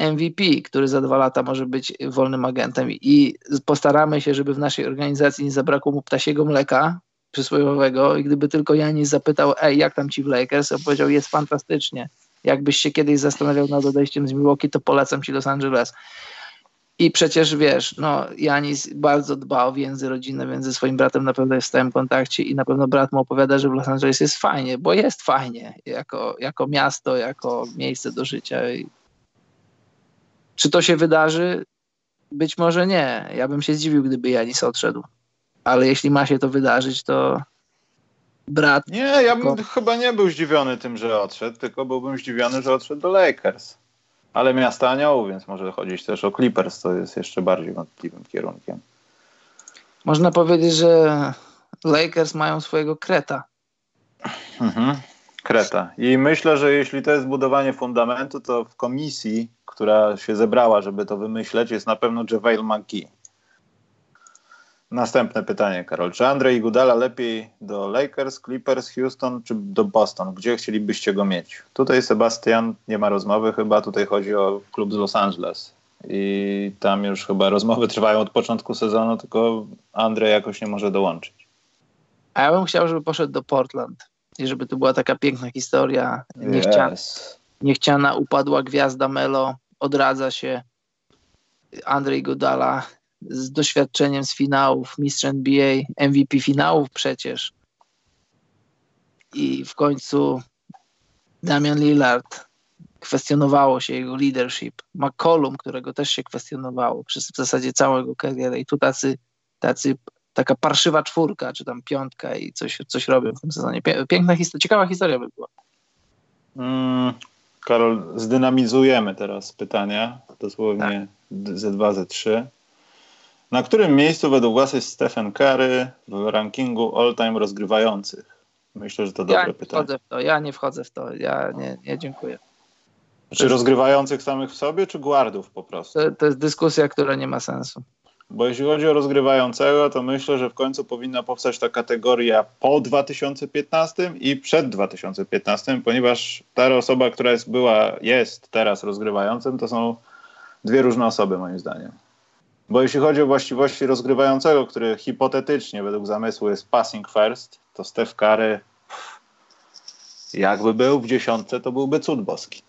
MVP, który za dwa lata może być wolnym agentem i postaramy się, żeby w naszej organizacji nie zabrakło mu ptasiego mleka przysłowiowego i gdyby tylko Janis zapytał, ej, jak tam ci w Lakers, opowiedział, jest fantastycznie Jakbyś się kiedyś zastanawiał nad odejściem z Milwaukee, to polecam ci Los Angeles. I przecież wiesz, no Janis bardzo dba o więzy rodzinne, więc ze swoim bratem na pewno jest w stałym kontakcie i na pewno brat mu opowiada, że w Los Angeles jest fajnie, bo jest fajnie jako, jako miasto, jako miejsce do życia. I czy to się wydarzy? Być może nie. Ja bym się zdziwił, gdyby Janis odszedł. Ale jeśli ma się to wydarzyć, to brat. Nie, ja bym chyba nie był zdziwiony tym, że odszedł, tylko byłbym zdziwiony, że odszedł do Lakers. Ale miasta aniołów, więc może chodzić też o Clippers, to jest jeszcze bardziej wątpliwym kierunkiem. Można powiedzieć, że Lakers mają swojego kreta. Mhm. Kreta. I myślę, że jeśli to jest budowanie fundamentu, to w komisji, która się zebrała, żeby to wymyśleć, jest na pewno JaVale McGee. Następne pytanie, Karol. Czy Andrzej Iguodala lepiej do Lakers, Clippers, Houston czy do Boston? Gdzie chcielibyście go mieć? Tutaj Sebastian nie ma rozmowy chyba, tutaj chodzi o klub z Los Angeles. I tam już chyba rozmowy trwają od początku sezonu, tylko Andrzej jakoś nie może dołączyć. A ja bym chciał, żeby poszedł do Portland i żeby to była taka piękna historia. Niechciana, yes. niechciana upadła gwiazda Melo, odradza się Andrzej Godala z doświadczeniem z finałów, mistrz NBA, MVP finałów przecież. I w końcu Damian Lillard kwestionowało się jego leadership. McCollum, którego też się kwestionowało przez w zasadzie całego karierę. I tu tacy, tacy taka parszywa czwórka, czy tam piątka i coś, coś robią w tym sezonie. Piękna historia, ciekawa historia by była. Mm, Karol, zdynamizujemy teraz pytania, dosłownie tak. Z2, Z3. Na którym miejscu według Was jest Stephen Curry w rankingu all-time rozgrywających? Myślę, że to dobre ja nie pytanie. Wchodzę w to, ja nie wchodzę w to, ja nie, nie dziękuję. Czy rozgrywających samych w sobie, czy guardów po prostu? To, to jest dyskusja, która nie ma sensu. Bo jeśli chodzi o rozgrywającego, to myślę, że w końcu powinna powstać ta kategoria po 2015 i przed 2015, ponieważ ta osoba, która jest, była, jest teraz rozgrywającym, to są dwie różne osoby moim zdaniem. Bo jeśli chodzi o właściwości rozgrywającego, który hipotetycznie według zamysłu jest passing first, to Steph Curry jakby był w dziesiątce, to byłby cud boski.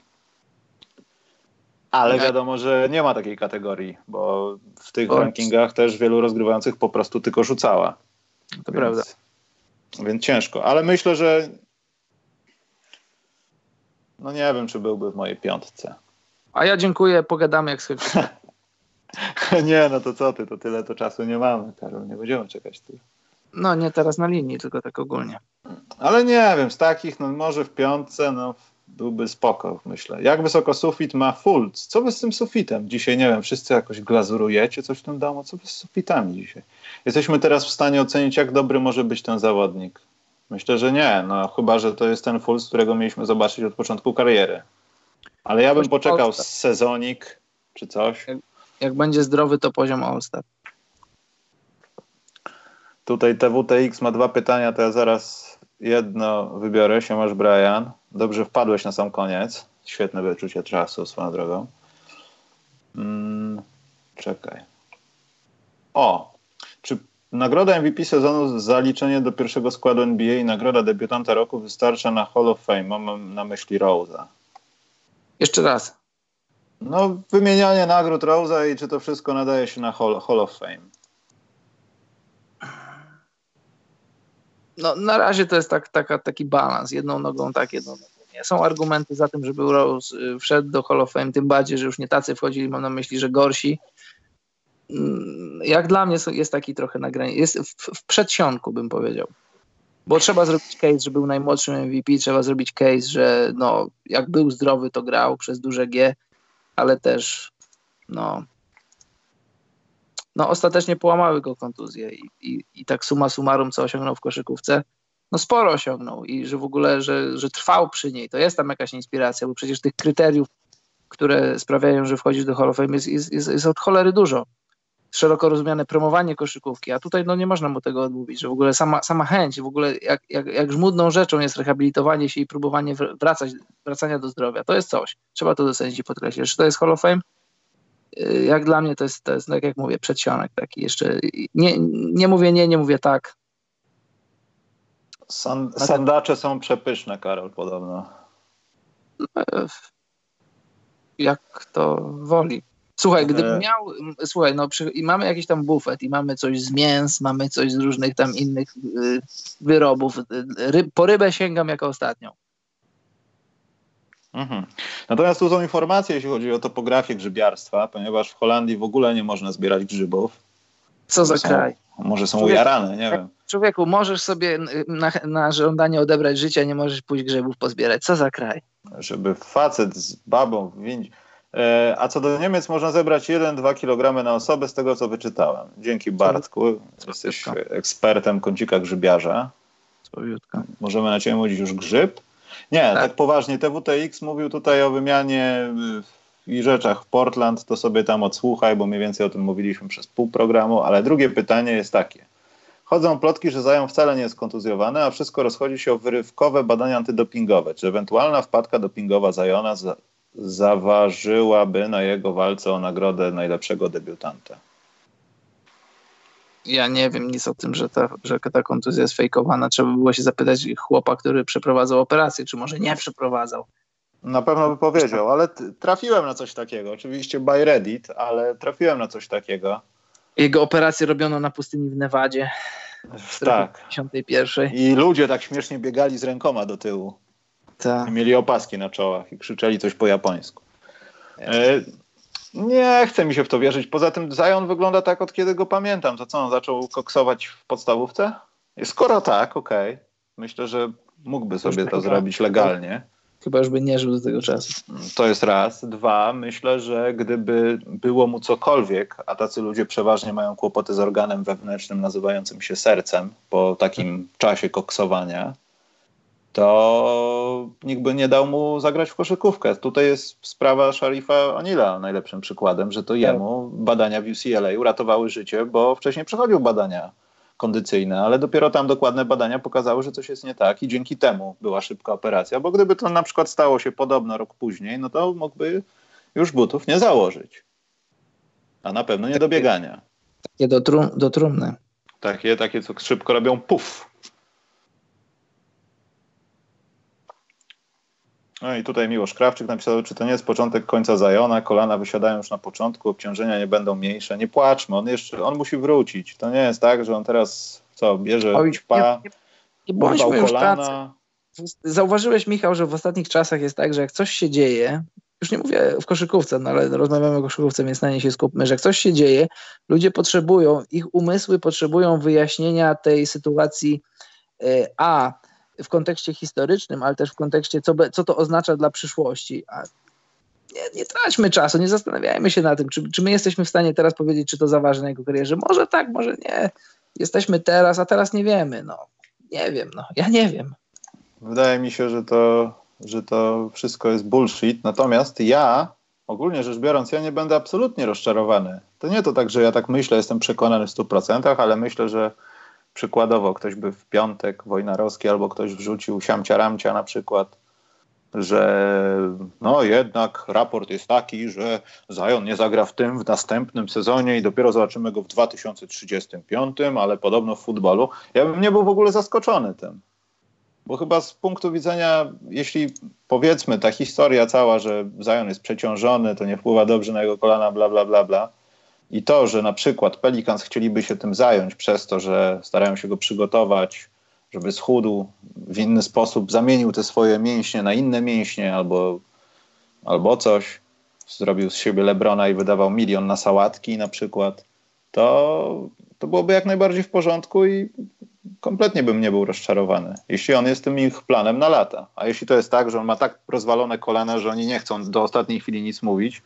Ale wiadomo, że nie ma takiej kategorii, bo w tych rankingach też wielu rozgrywających po prostu tylko rzucała. To więc, prawda. Więc ciężko, ale myślę, że no nie wiem, czy byłby w mojej piątce. A ja dziękuję, pogadamy jak skończymy. nie, no to co ty, to tyle to czasu nie mamy, Karol, nie będziemy czekać tyle. No nie teraz na linii, tylko tak ogólnie. Ale nie wiem, z takich, no może w piątce, no byłby spoko, myślę. Jak wysoko sufit ma Fulc? Co wy z tym sufitem? Dzisiaj, nie wiem, wszyscy jakoś glazurujecie coś w tym domu? Co wy z sufitami dzisiaj? Jesteśmy teraz w stanie ocenić, jak dobry może być ten zawodnik. Myślę, że nie, no chyba, że to jest ten Fulc, którego mieliśmy zobaczyć od początku kariery. Ale ja bym poczekał z sezonik czy coś. Jak, jak będzie zdrowy, to poziom All-Star. Tutaj TWTX ma dwa pytania, to ja zaraz jedno wybiorę. Się masz Brian. Dobrze wpadłeś na sam koniec. Świetne wyczucie czasu swoją drogą. Hmm, czekaj. O, czy nagroda MVP sezonu zaliczenie do pierwszego składu NBA i nagroda debiutanta roku wystarcza na Hall of Fame? Mam na myśli Rose'a. Jeszcze raz. No, wymienianie nagród Rose'a i czy to wszystko nadaje się na Hall, Hall of Fame? No, na razie to jest tak, taka, taki balans, jedną nogą tak, jedną nogą nie. Są argumenty za tym, żeby Rose y, wszedł do Hall of Fame, tym bardziej, że już nie tacy wchodzili, mam na myśli, że gorsi. Mm, jak dla mnie jest taki trochę na granicy, jest w, w przedsionku bym powiedział. Bo trzeba zrobić case, że był najmłodszym MVP, trzeba zrobić case, że no, jak był zdrowy, to grał przez duże G, ale też no, no ostatecznie połamały go kontuzje i, i, i tak suma summarum, co osiągnął w koszykówce, no sporo osiągnął i że w ogóle, że, że trwał przy niej, to jest tam jakaś inspiracja, bo przecież tych kryteriów, które sprawiają, że wchodzisz do Hall of Fame jest, jest, jest, jest od cholery dużo. Szeroko rozumiane promowanie koszykówki, a tutaj no nie można mu tego odmówić, że w ogóle sama, sama chęć, w ogóle jak, jak, jak żmudną rzeczą jest rehabilitowanie się i próbowanie wracać, wracania do zdrowia. To jest coś. Trzeba to docenić i podkreślić. Czy to jest Hall of Fame? Y, jak dla mnie to jest, to jest tak jak mówię, przedsionek taki jeszcze. Nie, nie mówię nie, nie mówię tak. San, sandacze są przepyszne, Karol, podobno. E, jak to woli. Słuchaj, gdybym e. miał, słuchaj, no przy, i mamy jakiś tam bufet i mamy coś z mięs, mamy coś z różnych tam innych y, wyrobów. Ryb, po rybę sięgam jako ostatnią. Mhm. Natomiast tu są informacje, jeśli chodzi o topografię grzybiarstwa, ponieważ w Holandii w ogóle nie można zbierać grzybów. Co za są, kraj. Może są Człowiek, ujarane, nie wiem. Człowieku, możesz sobie na, na żądanie odebrać życia, nie możesz pójść grzebów pozbierać. Co za kraj? Żeby facet z babą w windzie... E, a co do Niemiec, można zebrać 1-2 kg na osobę z tego, co wyczytałem. Dzięki Bartku. Jesteś ekspertem kącika grzybiarza. Możemy na ciebie mówić już grzyb? Nie, tak. tak poważnie. TWTX mówił tutaj o wymianie y, i rzeczach w Portland, to sobie tam odsłuchaj, bo mniej więcej o tym mówiliśmy przez pół programu, ale drugie pytanie jest takie. Chodzą plotki, że Zają wcale nie jest kontuzjowany, a wszystko rozchodzi się o wyrywkowe badania antydopingowe. Czy ewentualna wpadka dopingowa Zajona za zaważyłaby na jego walce o nagrodę najlepszego debiutanta? Ja nie wiem nic o tym, że ta, że ta kontuzja jest fejkowana. Trzeba było się zapytać chłopa, który przeprowadzał operację, czy może nie przeprowadzał. Na pewno by powiedział, ale trafiłem na coś takiego. Oczywiście by Reddit, ale trafiłem na coś takiego. Jego operację robiono na pustyni w Nevadzie. W tak. 51. I ludzie tak śmiesznie biegali z rękoma do tyłu. Tak. Mieli opaski na czołach i krzyczeli coś po japońsku. E, nie chce mi się w to wierzyć. Poza tym Zion wygląda tak, od kiedy go pamiętam. To co, on zaczął koksować w podstawówce? Skoro tak, okej. Okay. Myślę, że mógłby sobie to zrobić legalnie. Chyba już by nie żył do tego czasu. To jest raz. Dwa, myślę, że gdyby było mu cokolwiek, a tacy ludzie przeważnie mają kłopoty z organem wewnętrznym nazywającym się sercem po takim czasie koksowania, to nikt by nie dał mu zagrać w koszykówkę. Tutaj jest sprawa Sharifa Anila najlepszym przykładem, że to tak. jemu badania w UCLA uratowały życie, bo wcześniej przechodził badania kondycyjne, ale dopiero tam dokładne badania pokazały, że coś jest nie tak i dzięki temu była szybka operacja, bo gdyby to na przykład stało się podobno rok później, no to mógłby już butów nie założyć. A na pewno nie do biegania. Takie do, trum, do trumny. Takie, takie, co szybko robią puf. No i tutaj Miłosz Krawczyk napisał, czy to nie jest początek końca Zajona, kolana wysiadają już na początku, obciążenia nie będą mniejsze. Nie płaczmy, on jeszcze, on musi wrócić. To nie jest tak, że on teraz co, bierze Oj, ćpa, nie, nie, nie kolana. Zauważyłeś, Michał, że w ostatnich czasach jest tak, że jak coś się dzieje, już nie mówię w koszykówce, no ale rozmawiamy o koszykówce, więc na nie się skupmy, że jak coś się dzieje, ludzie potrzebują, ich umysły potrzebują wyjaśnienia tej sytuacji e, A, w kontekście historycznym, ale też w kontekście, co, co to oznacza dla przyszłości. A nie, nie traćmy czasu, nie zastanawiajmy się na tym, czy, czy my jesteśmy w stanie teraz powiedzieć, czy to zaważy na jego karierze. Może tak, może nie. Jesteśmy teraz, a teraz nie wiemy. No, nie wiem, no, ja nie wiem. Wydaje mi się, że to, że to wszystko jest bullshit. Natomiast ja, ogólnie rzecz biorąc, ja nie będę absolutnie rozczarowany. To nie to tak, że ja tak myślę, jestem przekonany w 100%, ale myślę, że Przykładowo ktoś by w piątek Wojnarowski albo ktoś wrzucił siamcia ramcia na przykład, że no jednak raport jest taki, że Zion nie zagra w tym w następnym sezonie i dopiero zobaczymy go w 2035, ale podobno w futbolu. Ja bym nie był w ogóle zaskoczony tym. Bo chyba z punktu widzenia, jeśli powiedzmy ta historia cała, że Zion jest przeciążony, to nie wpływa dobrze na jego kolana, bla, bla, bla, bla, i to, że na przykład Pelicans chcieliby się tym zająć przez to, że starają się go przygotować, żeby schudł w inny sposób, zamienił te swoje mięśnie na inne mięśnie albo, albo coś, zrobił z siebie Lebrona i wydawał milion na sałatki na przykład, to, to byłoby jak najbardziej w porządku i kompletnie bym nie był rozczarowany, jeśli on jest tym ich planem na lata. A jeśli to jest tak, że on ma tak rozwalone kolana, że oni nie chcą do ostatniej chwili nic mówić,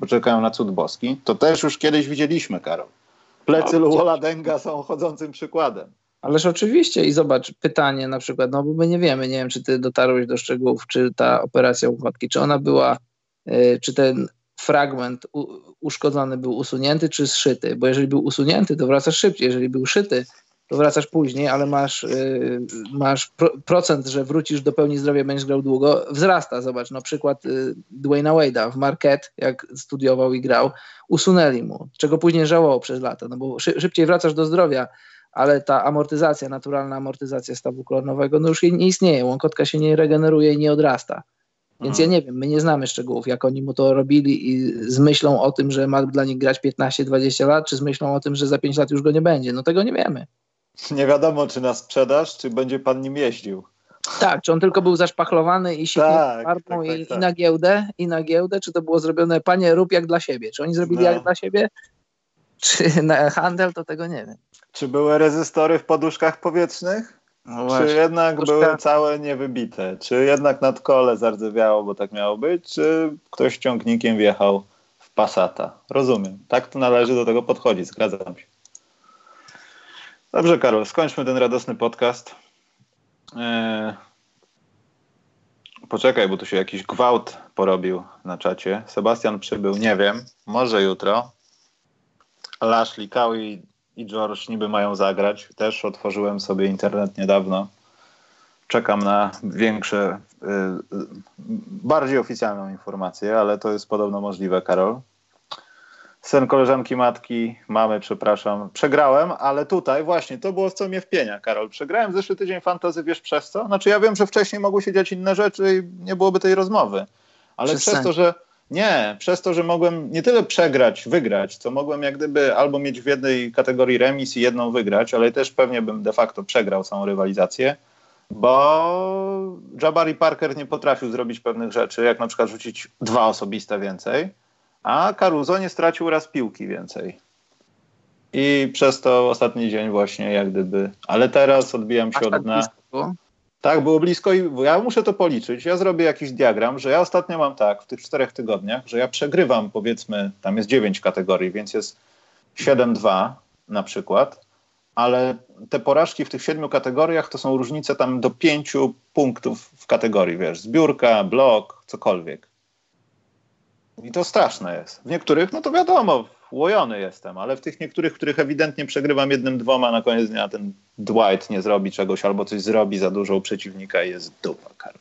bo czekają na cud boski, to też już kiedyś widzieliśmy, Karol. Plecy Luola Denga są chodzącym przykładem. Ależ oczywiście i zobacz, pytanie na przykład, no bo my nie wiemy, nie wiem, czy ty dotarłeś do szczegółów, czy ta operacja łopatki, czy ona była, y, czy ten fragment u, uszkodzony był usunięty, czy zszyty, bo jeżeli był usunięty, to wracasz szybciej, jeżeli był szyty, to wracasz później, ale masz, yy, masz pro, procent, że wrócisz do pełni zdrowia, będziesz grał długo, wzrasta. Zobacz, na przykład yy, Dwayna Wade'a w Marquette, jak studiował i grał, usunęli mu, czego później żałował przez lata, no bo szy, szybciej wracasz do zdrowia, ale ta amortyzacja, naturalna amortyzacja stawu kolonowego, no już nie istnieje, łąkotka się nie regeneruje i nie odrasta. Więc ja nie wiem, my nie znamy szczegółów, jak oni mu to robili i z myślą o tym, że ma dla nich grać 15-20 lat, czy z myślą o tym, że za 5 lat już go nie będzie. No tego nie wiemy. Nie wiadomo, czy na sprzedaż, czy będzie pan nim jeździł. Tak, czy on tylko był zaszpachlowany i siknięty tak, farbą tak, tak, i, tak. i, na giełdę, i na giełdę, czy to było zrobione, panie, rób jak dla siebie. Czy oni zrobili no. jak dla siebie? Czy na handel, to tego nie wiem. Czy były rezystory w poduszkach powietrznych? No czy jednak Poduszka... były całe niewybite? Czy jednak nad kole zardzewiało, bo tak miało być? Czy ktoś ciągnikiem wjechał w Passata? Rozumiem. Tak to należy do tego podchodzić. Zgadzam się. Dobrze, Karol, skończmy ten radosny podcast. Eee... Poczekaj, bo tu się jakiś gwałt porobił na czacie. Sebastian przybył, nie wiem, może jutro. Lashley, Cowie i George niby mają zagrać. Też otworzyłem sobie internet niedawno. Czekam na większe, y, y, bardziej oficjalną informację, ale to jest podobno możliwe, Karol. Sen koleżanki matki, mamy, przepraszam. Przegrałem, ale tutaj właśnie to było co mnie wpienia, Karol. Przegrałem zeszły tydzień fantazy, wiesz przez co? Znaczy ja wiem, że wcześniej mogły się dziać inne rzeczy i nie byłoby tej rozmowy. Ale przez, przez to, że nie, przez to, że mogłem nie tyle przegrać, wygrać, co mogłem jak gdyby albo mieć w jednej kategorii remis i jedną wygrać, ale też pewnie bym de facto przegrał całą rywalizację, bo Jabari Parker nie potrafił zrobić pewnych rzeczy, jak na przykład rzucić dwa osobiste więcej, a Caruso nie stracił raz piłki więcej. I przez to ostatni dzień właśnie jak gdyby, ale teraz odbijam się od dna. Tak, było blisko i ja muszę to policzyć. Ja zrobię jakiś diagram, że ja ostatnio mam tak w tych czterech tygodniach, że ja przegrywam powiedzmy, tam jest dziewięć kategorii, więc jest 7-2 na przykład, ale te porażki w tych siedmiu kategoriach to są różnice tam do pięciu punktów w kategorii, wiesz, zbiórka, blok, cokolwiek. I to straszne jest. W niektórych, no to wiadomo, łojony jestem, ale w tych niektórych, w których ewidentnie przegrywam jednym, dwoma, na koniec dnia ten Dwight nie zrobi czegoś albo coś zrobi za dużo u przeciwnika i jest dupa, Karol.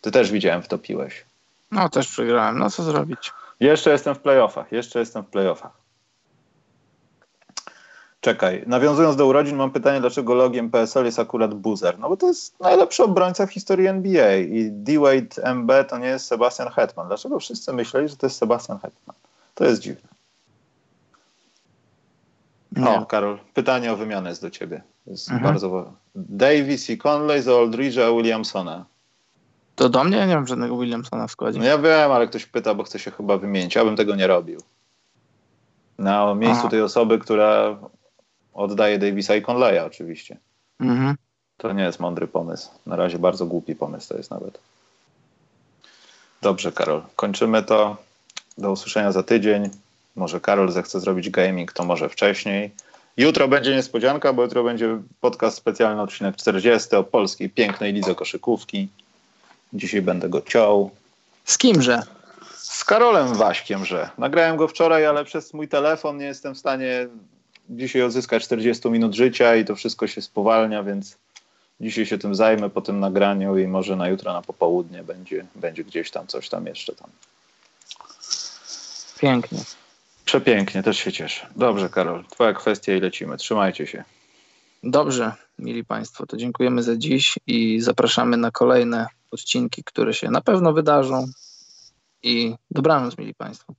Ty też widziałem, wtopiłeś. No, też przegrałem. No, co zrobić? Jeszcze jestem w playoffach. Jeszcze jestem w playoffach. Czekaj, nawiązując do urodzin, mam pytanie, dlaczego logiem PSL jest akurat Boozer? No bo to jest najlepszy obrońca w historii NBA i D-Wade MB to nie jest Sebastian Hetman. Dlaczego wszyscy myśleli, że to jest Sebastian Hetman? To jest dziwne. No, Karol, pytanie o wymianę jest do ciebie. Jest mhm. bardzo Davis i Conley z Aldridge'a Williamsona. To do mnie? Ja nie mam żadnego Williamsona w składzie. No ja wiem, ale ktoś pyta, bo chce się chyba wymienić. Ja bym tego nie robił. Na miejscu Aha. tej osoby, która oddaje Davisa i Conleya oczywiście. Mhm. To nie jest mądry pomysł. Na razie bardzo głupi pomysł to jest nawet. Dobrze, Karol. Kończymy to. Do usłyszenia za tydzień. Może Karol zechce zrobić gaming, to może wcześniej. Jutro będzie niespodzianka, bo jutro będzie podcast specjalny, odcinek 40 o polskiej pięknej lidze koszykówki. Dzisiaj będę go ciął. Z kimże? Z Karolem Waśkiem, że. Nagrałem go wczoraj, ale przez mój telefon nie jestem w stanie dzisiaj odzyskać 40 minut życia i to wszystko się spowalnia, więc dzisiaj się tym zajmę po tym nagraniu i może na jutro na popołudnie będzie, będzie gdzieś tam coś tam jeszcze tam. Pięknie. Przepięknie, też się cieszę. Dobrze, Karol, twoja kwestia i lecimy. Trzymajcie się. Dobrze, mili Państwo, to dziękujemy za dziś i zapraszamy na kolejne odcinki, które się na pewno wydarzą. I dobranoc, mili Państwo.